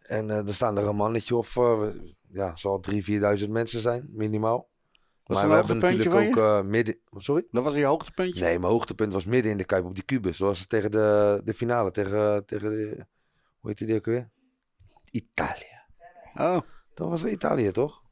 En eh er staan er een mannetje of, eh, ja, zal 3.000, 4.000 mensen zijn, minimaal. Was maar we een hebben hoogtepuntje natuurlijk van ook eh, midden... Sorry? dat was je hoogtepuntje? Nee, mijn hoogtepunt was midden in de Kuip op die kubus. Dat was tegen de, de finale, tegen, tegen de... Hoe heet die ook weer? Italië. Oh, Dat was Italië, toch?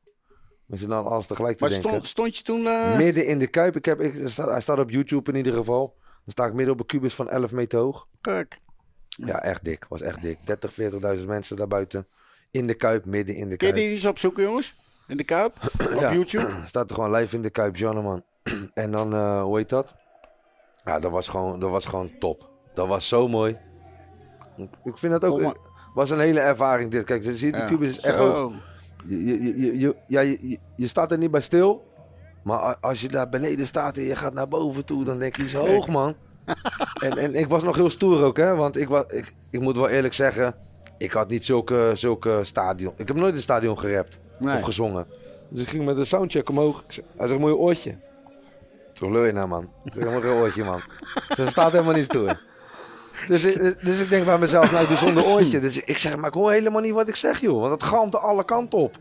We zitten dan alles tegelijk te maar denken. stond, stond je toen... eh, Midden in de Kuip. Ik heb, ik, hij staat op YouTube in ieder geval. Dan sta ik midden op een kubus van 11 meter hoog. Kijk, Ja, echt dik. Was echt dik. 30, 40.000 mensen daarbuiten. In de Kuip, midden in de kun je Kuip. die eens opzoeken jongens? In de Kuip? Op Ja. YouTube? Staat er gewoon live in de Kuip, Jonneman. En dan, eh, hoe heet dat? Ja, dat was, gewoon, dat was gewoon top. Dat was zo mooi. Ik- vind dat ook... Was een hele ervaring dit. Kijk, de Ja. kubus is echt hoog. Je, je, je, je, ja, je, je- je staat er niet bij stil. Maar als je daar beneden staat en je gaat naar boven toe, dan denk je zo hoog, man. en, en ik was nog heel stoer ook, hè. Want ik, was, ik, ik moet wel eerlijk zeggen, ik had niet zulke, zulke stadion... Ik heb nooit een stadion gerapt Nee. of gezongen. Dus ik ging met een soundcheck omhoog. Ik zei, hij zegt, mooi oortje. Zo lul je nou, man. Ik zeg, helemaal geen oortje, man. Ze staat helemaal niet stoer. Dus, ik- dus ik denk bij mezelf, nou, ik doe zonder oortje. Dus ik zeg, maar ik hoor helemaal niet wat ik zeg, joh. Want het galmt er alle kanten op.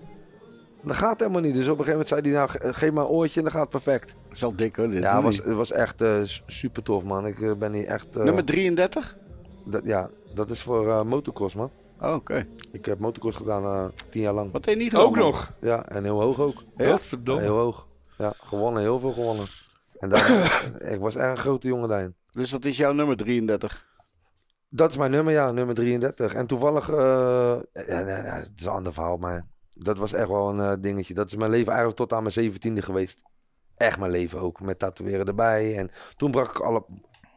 Dat gaat helemaal niet. Dus op een gegeven moment zei hij, nou, ge- geef maar een oortje en dan gaat het perfect. Dat is al dik hoor. Dit. Ja, het was, het was echt eh, super tof, man. Ik eh, ben hier echt... eh, Nummer 33? dat, ja, dat is voor eh, motocross, man. Oh, Oké. Ik heb motocross gedaan eh, tien jaar lang. Wat heb je niet gedaan? Ook man? nog. Ja, en heel hoog ook. Ja? Ja, Godverdomme. heel hoog. Ja, gewonnen, heel veel gewonnen. En daar, ik was echt een grote jongen daarin. Dus dat is jouw nummer 33. Dat is mijn nummer, ja, nummer 33. En toevallig, eh, ja, nee, nee, het is een ander verhaal, maar dat was echt wel een eh, dingetje. Dat is mijn leven eigenlijk tot aan mijn zeventiende geweest. Echt mijn leven ook, met tatoeëren erbij. En toen brak ik alle,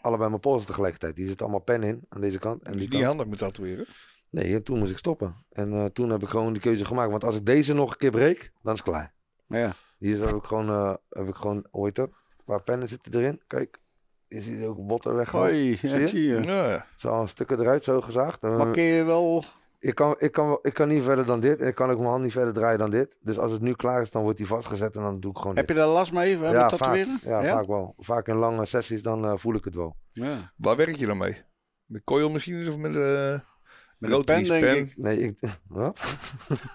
allebei mijn polsen tegelijkertijd. Die zit allemaal pen in, aan deze kant. En Dat die is niet kant. handig met tatoeëren. Nee, en toen moest ik stoppen. En eh, toen heb ik gewoon die keuze gemaakt. Want als ik deze nog een keer breek, dan is het klaar. Ja. Hier heb ik gewoon, eh, heb ik gewoon, hoe heet dat? Een paar pennen zitten erin. Kijk, je ziet ook botten weggehaald. Hoi, ja, Zie je? zie je. Ja. Zo een stukken eruit, zo gezaagd. Maar kun je wel... ik, kan, ik, kan, ik kan niet verder dan dit. En ik kan ook mijn hand niet verder draaien dan dit. Dus als het nu klaar is, dan wordt die vastgezet en dan doe ik gewoon Heb je daar last mee? Hè, ja, met vaak, tatoeëren? ja, vaak wel. Vaak in lange sessies, dan eh, voel ik het wel. Ja. Waar werk je dan mee? Met coilmachines of met eh Met een rotaries, pen, denk ik. Nee, ik... Wat?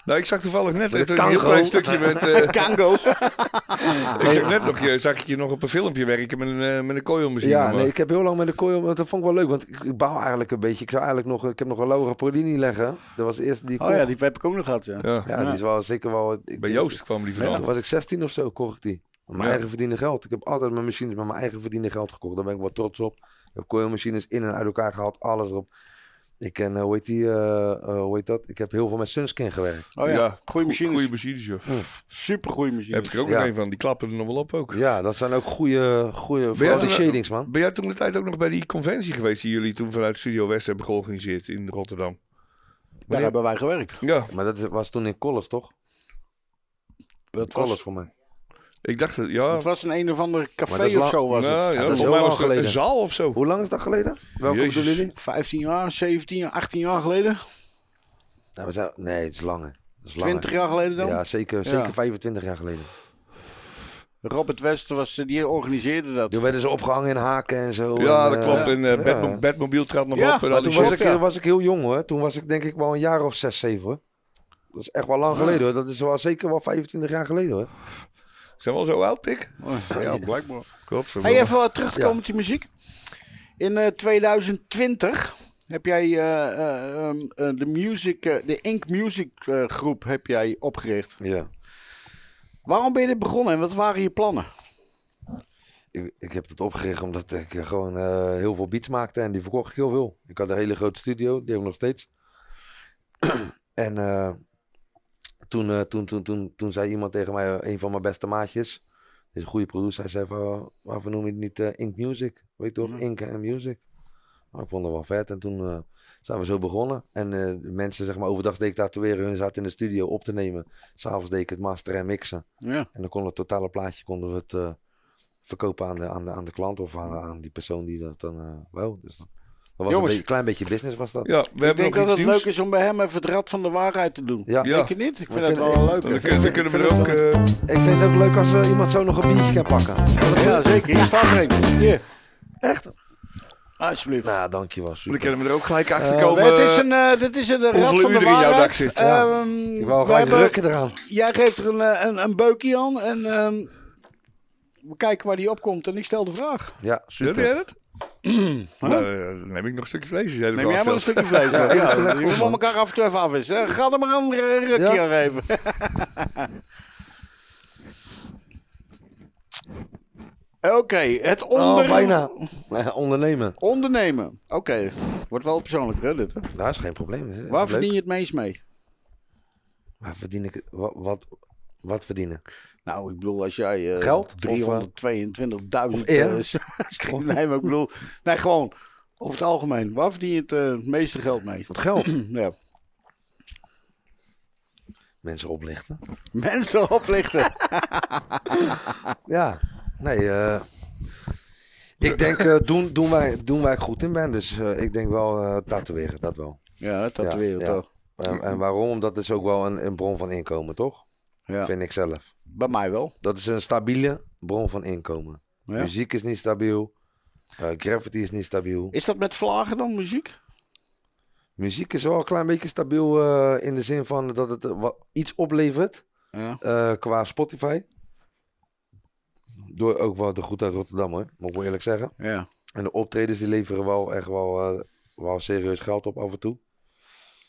Nou, ik zag toevallig net Met een een heel Kango. klein stukje met... eh, Kango. ik zag net nog, je, zag ik je nog op een filmpje werken met een, eh, met een coilmachine. Ja, maar- nee, ik heb heel lang met de coil, want dat vond ik wel leuk, want ik, ik bouw eigenlijk een beetje. Ik zou eigenlijk nog, ik heb nog een Laura Polini leggen. Dat was de eerste die ik Oh kocht. ja, die heb ik ook nog gehad, ja. Ja. Ja, die is wel zeker wel. Ik Bij denk- Joost kwam die Ja, vandaan. toen was ik 16 of zo, kocht ik die. Met mijn Ja. eigen verdiende geld. Ik heb altijd mijn machines met mijn eigen verdiende geld gekocht. Daar ben ik wel trots op. Ik heb coilmachines in en uit elkaar gehaald, alles erop. Ik ken, eh, hoe heet die, eh, eh, hoe heet dat? Ik heb heel veel met Sunskin gewerkt. Oh ja, goeie machines. Goeie machines, joh. Super goede Heb ik machines. er ook Ja. nog een van. Die klappen er nog wel op ook. Ja, dat zijn ook goede, goede vooral die shadings, man. Ben jij toen de tijd ook nog bij die conventie geweest die jullie toen vanuit Studio West hebben georganiseerd in Rotterdam? Daar hebben wij gewerkt. Ja, Maar dat was toen in Colles, toch? Dat Colles was, voor mij. Ik dacht, dat- ja. het was een een of ander café of lang- zo was nou, het. ja, dat is mij lang was het een zaal of zo. Hoe lang is dat geleden? Welke Jezus. bedoelen jullie? 15 jaar, 17 jaar, 18 jaar geleden? Nou, zijn, nee, het is langer. Dat is langer. 20 jaar geleden dan? Ja, zeker, Ja. zeker 25 jaar geleden. Robert Wester was, eh, die organiseerde dat. Toen werden ze opgehangen in haken en zo. Ja, en, dat eh, klopt. En eh ja. Batmo- Batmobile trad nog Ja, op. En toen was ik, was ik heel jong hoor. Toen was ik denk ik wel een jaar of 6, 7 hoor. Dat is echt wel lang geleden hoor. Dat is wel zeker wel 25 jaar geleden hoor. Zijn we al zo oud, pik? Oh, ja, blijkbaar. Godverdomme. Hey, even terug te Ja. komen op die muziek. In eh, 2020 heb jij eh, eh, ehm, eh, de, music, eh, de Ink Music eh, groep heb jij opgericht. Ja. Waarom ben je dit begonnen en wat waren je plannen? Ik, ik heb het opgericht omdat ik eh, gewoon eh, heel veel beats maakte en die verkocht ik heel veel. Ik had een hele grote studio, die heb ik nog steeds. en eh, toen, eh, toen, toen, toen, toen zei iemand tegen mij, een van mijn beste maatjes, is een goede producer, hij zei van, waarvoor noem je het niet eh, Ink Music? Weet je toch, Mhm. Ink en Music. Nou, ik vond het wel vet en toen eh, zijn we zo begonnen. En eh, de mensen, zeg maar, overdag deed ik tatoeëren, hun zaten in de studio op te nemen. S'avonds deed ik het masteren en mixen. Ja. En dan konden we het totale plaatje konden we het eh, verkopen aan de, aan, de, aan de klant of aan, aan die persoon die dat dan eh wou. Dus dat, dat was Jongens. een beetje- klein beetje business was dat. Ja, we Ik hebben denk nog dat iets het nieuws. leuk is om bij hem even het rad van de waarheid te doen. Ja. Ja. Denk je niet? Ik vind het wel leuk. Dan Ik kunnen, vind- kunnen we er ook... het eh, Ik vind het ook leuk als eh, iemand zo nog een biertje kan pakken. Ja, zeker. Hier staat er een. Hier, Echt? alsjeblieft. Nou, dankjewel. dan Super. kunnen we er ook gelijk achter Eh, komen. het is een, eh, dit is een rad van de uren in jouw waarheid. dak zit, ja. Ehm, Ik wou we gelijk hebben- rukken eraan. Jij geeft er een, eh, een, een beukje aan en ehm, we kijken waar die opkomt. En ik stel de vraag. Ja, Wil super. jij dat? Nou, eh, dan neem ik nog een stukje vlees. Neem jij maar een stukje vlees. Ja, Ja, even ja, je moet elkaar af en toe even afwisselen. Ga er maar een eh, rukje Ja. aan geven. Oké, het onder... Oh, bijna. Ondernemen. ondernemen. Oké, wordt wel persoonlijk hè, dit. Hè? Nou, is geen probleem. Dat is Waar leuk. verdien je het meest mee? Waar verdien ik het? Wat, wat, Wat verdienen? Nou, ik bedoel, als jij eh, Geld? Of, 322.000 of eer? eh, stream- nee, maar ik bedoel, nee, gewoon over het algemeen. Waar verdien je het eh, meeste geld mee? Wat geld? ja. Mensen oplichten. Mensen oplichten. Ja, nee. eh, ik denk, eh, doen, doen, wij, doen wij goed in ben. Dus eh, ik denk wel eh tatoeëren, dat wel. Ja, tatoeëren Ja, ja. toch. En, en waarom? Omdat het is ook wel een, een bron van inkomen, toch? Ja. Vind ik zelf. Bij mij wel. Dat is een stabiele bron van inkomen. Ja. Muziek is niet stabiel. eh graffiti is niet stabiel. Is dat met vlagen dan, muziek? Muziek is wel een klein beetje stabiel eh, in de zin van dat het wat, iets oplevert Ja. eh, qua Spotify. Door ook wel de goed uit Rotterdam, hoor. Moet ik wel eerlijk zeggen. Ja. En de optredens die leveren wel echt wel, wel serieus geld op af en toe.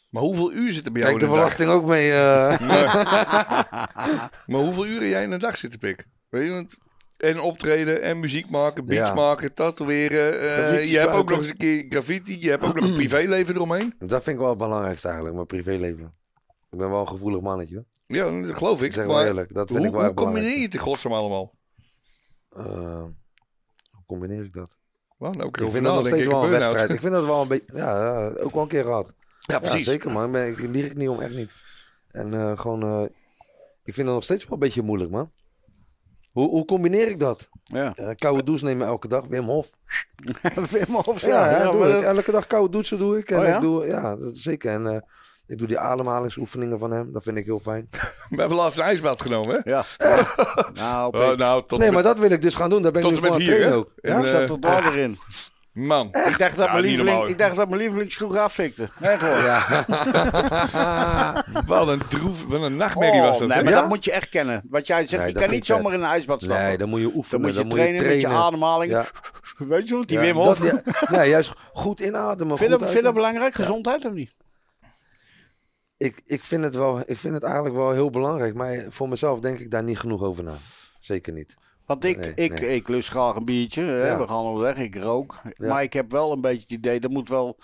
Maar hoeveel uur zit er bij jou Kijk de in de dag? verwachting ook mee. eh. Maar hoeveel uren jij in de dag zit te pikken? Weet je, want en optreden en muziek maken, beats Ja. maken, tatoeëren. eh, Graffiti je hebt ook nog eens een keer graffiti. Je hebt ook nog een privéleven eromheen. dat vind ik wel het belangrijkste eigenlijk, mijn privéleven. Ik ben wel een gevoelig mannetje. hoor. Ja, dat geloof ik. Zeg maar eerlijk, dat vind hoe, ik wel hoe combineer je het in godsnaam allemaal? Eh, hoe combineer ik dat? Nou, ik Ik vind dat nog steeds wel een wedstrijd. Ik vind dat wel een beetje, ja, ook wel een keer gehad. Ja, Ja, precies. zeker man. Ik, ben, ik lieg ik niet om, echt niet. En eh, gewoon, eh, ik vind dat nog steeds wel een beetje moeilijk man. Hoe, hoe combineer ik dat? Ja. Eh, koude douche nemen elke dag, Wim Hof. Wim Hof, Ja, ja, doe ik. dat- Elke dag koude douchen doe ik. En Oh, ja? ik doe, ja, dat, zeker. En eh, ik doe die ademhalingsoefeningen van hem. Dat vind ik heel fijn. We hebben laatst een ijsbad genomen, hè? Ja. Nou, Pik, nou, tot nee, met- maar dat wil ik dus gaan doen. Daar ben ik tot nu en voor met aan het ook. En, eh, zat tot daar erin. Man. Ik dacht, dat Ja, mijn lieveling, ik dacht dat mijn lievelingsgroep affikte. Nee, gewoon. Ja. Wat een droef, wat een nachtmerrie was Oh, dat. nee, maar Ja? dat moet je echt kennen. Wat jij zegt, Nee, je kan niet zomaar in een ijsbad stappen. Nee, dan moet je dan oefenen. moet je, dan trainen, met je ademhaling. Ja. Weet je wat, die Ja, Wim Hof. ja, ja, juist goed inademen. Vind je goed dat, vind je dat uitademen. belangrijk? Gezondheid of niet? ik, ik, vind het wel, ik vind het eigenlijk wel heel belangrijk. Maar voor mezelf denk ik daar niet genoeg over na. Zeker niet. Want ik, Nee, ik, nee. ik lust graag een biertje. Hè? Ja. We gaan al weg, ik rook. Ja. Maar ik heb wel een beetje het idee, dat moet wel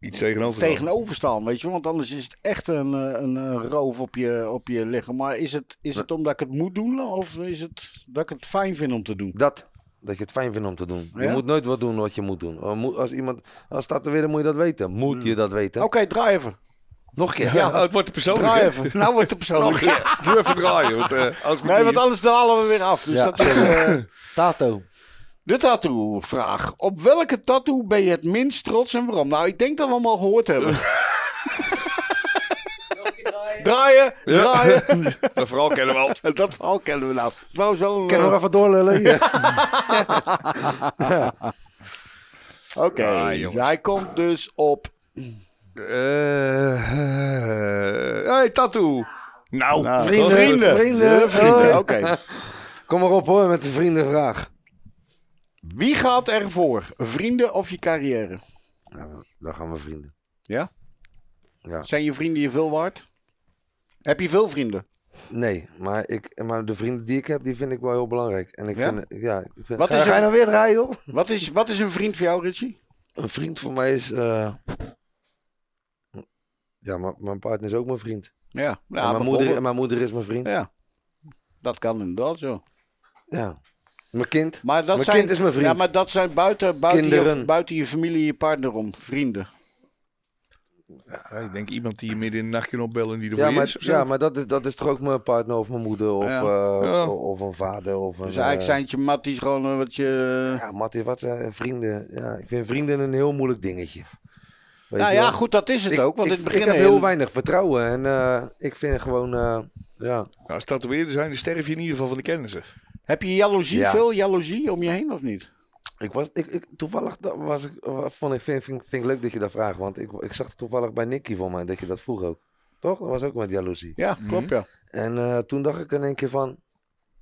Iets tegenover. tegenover staan, weet je. Want anders is het echt een, eh, een, roof op je, op je lichaam. Maar is het, is het omdat ik het moet doen? Of is het dat ik het fijn vind om te doen? Dat, dat je het fijn vindt om te doen. Je Ja? moet nooit wat doen wat je moet doen. Er moet- Als iemand, als dat er weer, dan moet je dat weten. Moet je dat weten? Oké, draai even. Nog een keer. Ja. Oh, het wordt persoonlijk. Draai hè? even. Nou wordt het persoonlijk. Doe even draaien. Want, eh, als Nee, want anders dalen we weer af. Dus Ja. dat is eh, Tato. de tattoo-vraag. Op welke tattoo ben je het minst trots en waarom? Nou, ik denk dat we hem al gehoord hebben. draaien, draaien. Dat vooral kennen we al. dat verhaal kennen we nou. Trouwens wel een, Kan je eh, nog even doorlullen? Ja. Oké, Ah, hij komt dus op... Eh, eh, hey, tattoo. Nou, Nou, Vrienden, vrienden. vrienden. Oké. Kom maar op hoor, met de vriendenvraag. Wie gaat ervoor? Vrienden of je carrière? Nou, dan gaan we vrienden. Ja? Ja. Zijn je vrienden je veel waard? Heb je veel vrienden? Nee, maar, ik, maar de vrienden die ik heb, die vind ik wel heel belangrijk. En ik vind, ja, ik vind, Wat ga, is er- je nou weer draaien, joh? Wat is, wat is een vriend voor jou, Richie? Een vriend van mij is... eh, Ja, maar mijn partner is ook mijn vriend. Ja, En ja mijn, moeder, mijn moeder is mijn vriend. Ja. Ja, dat kan inderdaad zo. Mijn kind. Maar dat Mijn zijn, kind is mijn vriend. Ja, maar dat zijn buiten, buiten, je, Kinderen. buiten je familie en je partner om. Vrienden. Ja, ik denk iemand die je midden in de nacht kan opbellen en die er Ja, maar, is. ja, maar dat, is, dat is toch ook mijn partner of mijn moeder of, Ja. eh, Ja. of een vader of een... Dus eigenlijk eh, zijn het je matties gewoon eh, wat je... Ja, Mattie, wat zijn vrienden? Ja, ik vind vrienden een heel moeilijk dingetje. Weet nou ja, wel? goed, dat is het ik, ook. Want ik, in het begin... ik heb heel weinig vertrouwen en eh, ik vind gewoon, eh, ja. Nou, als tatoeëerder zijn, dan sterf je in ieder geval van de kennissen. Heb je jaloezie, Ja. veel jaloezie om je heen of niet? Ik was, ik, ik, toevallig dat was ik, vond ik, vind, vind, vind ik leuk dat je dat vraagt, want ik, ik zag het toevallig bij Nicky van mij dat je dat vroeg ook. Toch? Dat was ook met jaloezie. Ja, klopt ja. En eh, toen dacht ik in één keer van,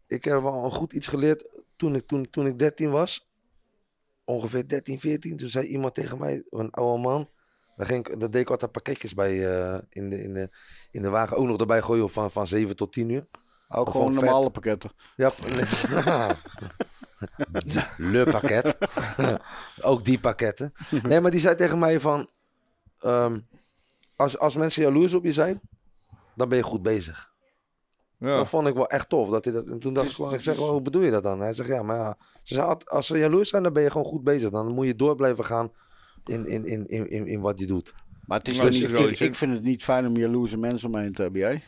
ik heb wel een goed iets geleerd toen ik, toen, toen ik 13 was. Ongeveer 13, 14. Toen zei iemand tegen mij, een oude man. Daar, ging, ik- daar deed ik altijd pakketjes bij eh, in, de, in, de, in de wagen. Ook nog erbij gooien van, van 7 tot 10 uur. Ook Of gewoon normale vet. pakketten. Ja, Le pakket. Ook die pakketten. Nee, maar die zei tegen mij van... ehm, als, als mensen jaloers op je zijn, dan ben je goed bezig. Ja. Dat vond ik wel echt tof. Dat hij dat, en toen dacht ik, wel, ik zeg, wel, hoe bedoel je dat dan? Hij zegt, ja, maar ja, ze zei, als ze jaloers zijn, dan ben je gewoon goed bezig. Dan moet je door blijven gaan in, in, in, in, in, in wat je doet. Maar het is is niet, ik, in? ik vind het niet fijn om jaloerse mensen om me heen te hebben. Jij?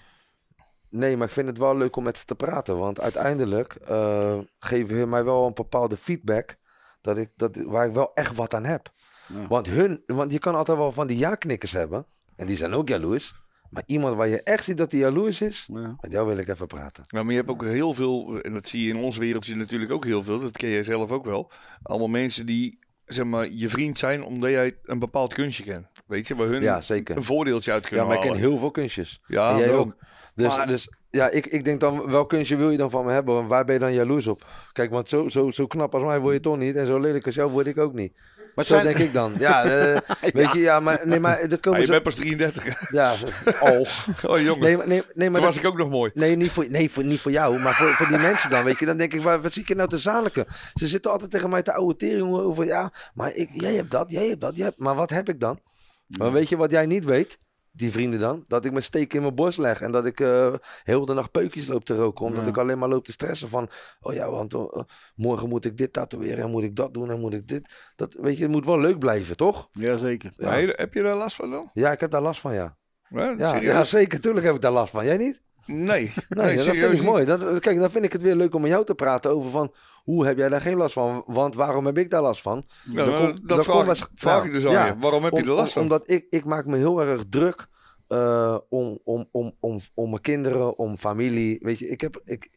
Nee, maar ik vind het wel leuk om met ze te praten. Want uiteindelijk eh, geven hun mij wel een bepaalde feedback. Dat ik, dat, waar ik wel echt wat aan heb. Ja. Want, hun, want je kan altijd wel van die ja-knikkers hebben. En die zijn ook jaloers. Maar iemand waar je echt ziet dat hij jaloers is. Ja. Met jou wil ik even praten. Nou, maar je hebt ook heel veel, en dat zie je in ons wereldje natuurlijk ook heel veel, dat ken jij zelf ook wel. Allemaal mensen die, zeg maar, je vriend zijn omdat jij een bepaald kunstje kent. Weet je, waar hun Ja, zeker. een voordeeltje uit Ja, kunnen maar ik ken heel veel kunstjes. Ja, en jij ook. Dus, Maar- dus ja, ik, ik denk dan, welk kunstje wil je dan van me hebben? En waar ben je dan jaloers op? Kijk, want zo, zo, zo knap als mij word je toch niet. En zo lelijk als jou word ik ook niet. Maar Zo zijn, denk ik dan. Ja, eh, weet je, ja, maar, nee, maar er Ja, komen je zo... bent pas 33. Ja, al. oh jongen, Nee, maar- nee, nee, maar toen was dat- ik ook nog mooi. Nee, niet voor, nee voor, niet voor jou, maar voor, voor die mensen dan, weet je. Dan denk ik, waar, wat zie ik er nou te zaliken? Ze zitten altijd tegen mij te oude tering over, ja, maar ik, jij hebt dat, jij hebt dat, jij hebt, maar wat heb ik dan? Maar weet je wat jij niet weet, die vrienden dan? Dat ik mijn steek in mijn borst leg en dat ik eh, heel de nacht peukjes loop te roken. Omdat Ja. ik alleen maar loop te stressen van, oh ja, want eh, morgen moet ik dit tatoeëren en moet ik dat doen en moet ik dit. Dat, weet je, het moet wel leuk blijven, toch? Jazeker. Ja. Maar heb- heb je daar last van dan? Ja, ik heb daar last van, ja. Ja, ja zeker, tuurlijk heb ik daar last van. Jij niet? Nee, Nee, nee, dat vind ik mooi. Dat, kijk, dan vind ik het weer leuk om met jou te praten over van... Hoe heb jij daar geen last van? Want waarom heb ik daar last van? Ja, Dan nou, komt- dat vraag, ik- vraag nou, ik dus aan je. Waarom heb je er last van? Omdat ik, ik maak me heel erg druk eh, om, om, om, om, om mijn kinderen, om familie. Weet je, ik heb... Ik,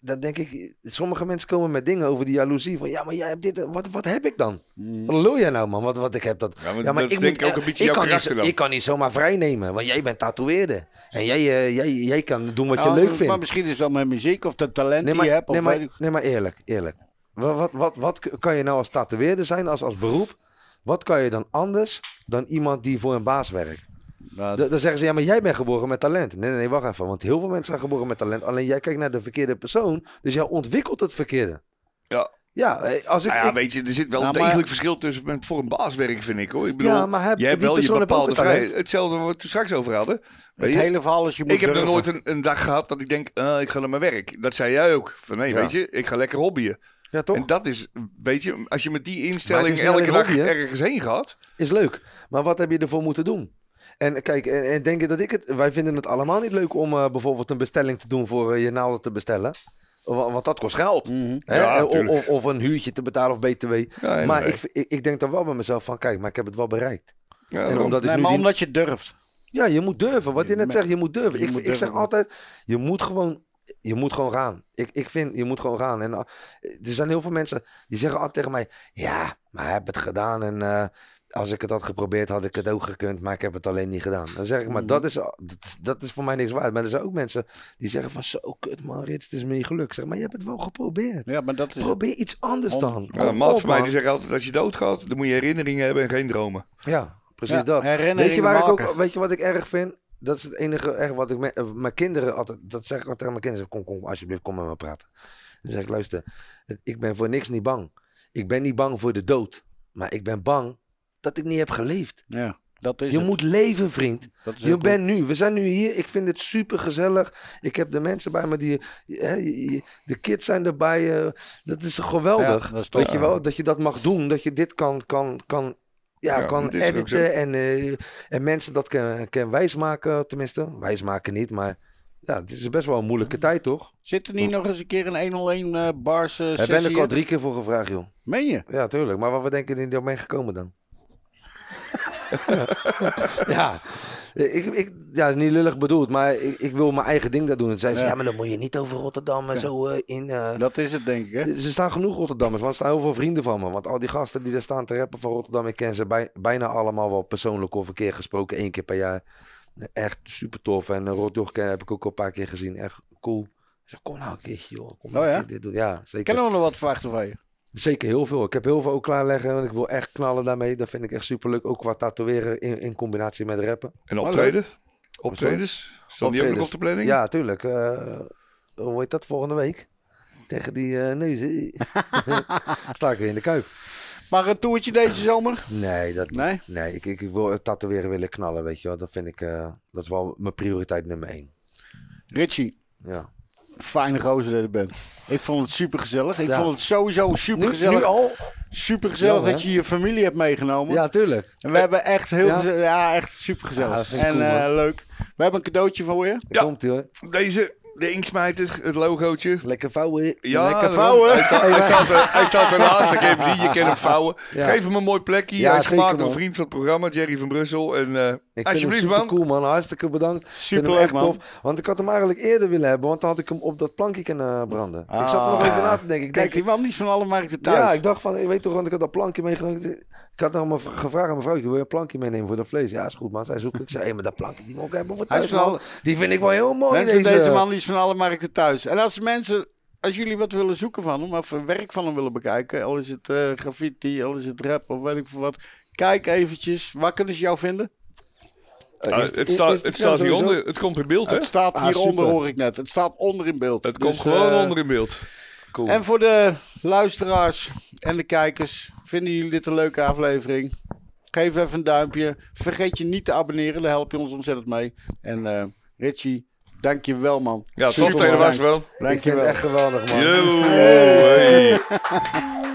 dan denk ik, sommige mensen komen met dingen over die jaloezie. Van ja, maar jij hebt dit. Wat, wat heb ik dan? Mm. Wat lul jij nou, man? Wat, wat ik heb dat. Ja, maar Ja, maar dat ik moet, ik ook eh, een beetje ik kan, niet, dan. ik kan niet zomaar vrijnemen, want jij bent tatoeëerder. En jij, eh, jij, jij kan doen wat je leuk Maar vindt. misschien is het wel met muziek of de talent Nee die je maar, hebt. Of nee, maar, nee, maar eerlijk, eerlijk. Wat, wat, wat, wat kan je nou als tatoeëerder zijn, als, als beroep? Wat kan je dan anders dan iemand die voor een baas werkt? Nou, Dan zeggen ze, ja, maar jij bent geboren met talent. Nee, nee, nee, wacht even. Want heel veel mensen zijn geboren met talent. Alleen jij kijkt naar de verkeerde persoon. Dus jij ontwikkelt het verkeerde. Ja. Ja, eh, als ik... Nou ja, ik- weet je, er zit wel Nou, een maar- degelijk verschil tussen met voor een baas werken, vind ik hoor. Ik bedoel, Ja, maar heb- jij hebt die wel je bepaalde vrijheid. Hetzelfde wat we straks over hadden. het je, hele verhaal is je moet ik heb nog nooit een, een dag gehad dat ik denk, eh, ik ga naar mijn werk. Dat zei jij ook. Van nee, Ja. weet je, ik ga lekker hobbyen. ja, toch? En dat is, weet je, als je met die instelling elke dag hobby, ergens heen gaat. Is leuk. Maar wat heb je ervoor moeten doen? En kijk, en, en denk je dat ik het... Wij vinden het allemaal niet leuk om eh, bijvoorbeeld een bestelling te doen voor eh, je naalden te bestellen. Wa- Want dat kost geld. Mhm. Hè? Ja, of, tuurlijk. of, of een huurtje te betalen of btw. Ja, maar ik, ik, ik denk dan wel bij mezelf van, kijk, maar ik heb het wel bereikt. Ja, en omdat ik Nee, nu maar die- omdat je durft. Ja, je moet durven. Wat je net zegt, je moet durven. je Ik, moet ik zeg altijd, je moet gewoon, je moet gewoon gaan. Ik, ik vind, je moet gewoon gaan. En er zijn heel veel mensen die zeggen altijd tegen mij, ja, maar heb het gedaan en eh, als ik het had geprobeerd had ik het ook gekund, maar ik heb het alleen niet gedaan. Dan zeg ik, maar Mhm. dat, is, dat, is- dat is voor mij niks waard. Maar er zijn ook mensen die zeggen van, zo kut man, Rit, het is me niet gelukt. Zeg, maar je hebt het wel geprobeerd. Ja, maar dat is... Probeer iets anders dan. Ja, van mij die zegt altijd, als je doodgaat, dan moet je herinneringen hebben en geen dromen. Ja, precies Ja, dat. herinneringen Weet je, waar ik ook, weet je wat ik erg vind? Dat is het enige erg wat ik... me- eh, mijn kinderen altijd... Dat zeg ik altijd tegen mijn kinderen. Kom, kom, alsjeblieft, kom met me praten. Dan zeg ik, luister. Ik ben voor niks niet bang. Ik ben niet bang voor de dood. Maar ik ben bang dat ik niet heb geleefd. Ja, dat is Je het. moet leven, vriend. Dat is Je bent nu, we zijn nu hier. Ik vind het super gezellig. Ik heb de mensen bij me die. hè, je- je- de kids zijn erbij. eh, dat is geweldig. Ja, dat is tof. Weet je wel, dat je dat mag doen. Dat je dit kan, kan, kan, ja, Ja, kan editen. En, eh, en mensen dat kan, kan wijsmaken. Tenminste, wijsmaken niet. Maar ja, het is best wel een moeilijke tijd, toch? Zit er niet nog eens een keer een 101 eh bars eh, Daar ben ik al in? drie keer voor gevraagd, joh. Meen je? Ja, tuurlijk. Maar wat we denken die er mee gekomen dan? ja. Ik, ik, ja, niet lullig bedoeld, maar ik, ik wil mijn eigen ding daar doen. En zei ze, Ja. ja, maar dan moet je niet over Rotterdam en zo eh, in... eh, Dat is het, denk ik, hè? Ze staan genoeg Rotterdammers, want er staan heel veel vrienden van me. Want al die gasten die daar staan te rappen van Rotterdam, ik ken ze bij, bijna allemaal wel persoonlijk of een keer gesproken, één keer per jaar. Echt super tof. En uh, Rotjoch heb ik ook al een paar keer gezien. Echt cool. Ik zeg, kom nou een keertje, joh. Kom nou Oh, een ja? keer dit doen. Ja, zeker. nog wat verwachten van je. Zeker heel veel. Ik heb heel veel ook klaarleggen. Want ik wil echt knallen daarmee. Dat vind ik echt super leuk. Ook qua tatoeëren in, in combinatie met rappen. En optreden? Optredens? Staan die ook nog op de planning? Ja, tuurlijk. Eh, hoe heet dat volgende week? Tegen die eh neuzen. Sta ik weer in de kuip. Maar een toertje deze zomer? Nee, dat niet. Nee? Nee, ik, ik, wil het tatoeëren willen knallen, weet je wel. Dat vind ik, eh, dat is wel mijn prioriteit nummer één. Richie, Ja. Fijne gozer dat je bent. Ik vond het super gezellig. Ik Ja. vond het sowieso super Nu, gezellig. nu al? Super gezellig Ja, dat je je familie hebt meegenomen. Ja, tuurlijk. En we hebben echt heel Ja. gezellig. Ja, echt super gezellig. En cool, eh, leuk. We hebben een cadeautje voor je. Ja. Komt ie hoor. Deze, de inksmijter, het logootje. Lekker vouwen. Ja, Lekker vouwen. Hij staat, hij staat, er, hij staat ernaast, je hem zien, je kan hem vouwen. Ja. Geef hem een mooi plekje. Ja, hij is gemaakt door een vriend van het programma, Jerry van Brussel. En eh, Ik alsjeblieft vind hem man. super cool, man. Hartstikke bedankt. Super Vind hem leuk, echt man. tof. Want ik had hem eigenlijk eerder willen hebben, want dan had ik hem op dat plankje kunnen branden. Ik zat er nog Ah. even na te denken. Ik Kijk, denk, die man is van alle markten thuis. ja, ik dacht van, je weet toch, want ik had dat plankje meegenomen. Ik had nog maar gevraagd aan mijn vrouw, wil je een plankje meenemen voor dat vlees? Ja, is goed, man. Zij zoekt. Ik zei, maar dat plankje, die moet ik hebben voor thuis, alle- Die vind ik wel heel mooi, Mensen, deze. deze man die is van alle markten thuis. En als mensen, als jullie wat willen zoeken van hem, of werk van hem willen bekijken, al is het eh, graffiti, al is het rap of weet ik veel wat. Kijk eventjes, waar kunnen ze jou vinden? Eh, is- het is- staat, is- het staat hieronder, het komt in beeld hè. Het staat Ah, hieronder, hoor ik net. Het staat onder in beeld. Het Dus, komt gewoon eh, onder in beeld. Cool. En voor de luisteraars en de kijkers, vinden jullie dit een leuke aflevering? Geef even een duimpje. Vergeet je niet te abonneren, daar help je ons ontzettend mee. En eh Richie, dank je wel man. Ja, tof dat je er was wel. Dank ik je vind wel. het echt geweldig, man. Yo, hey.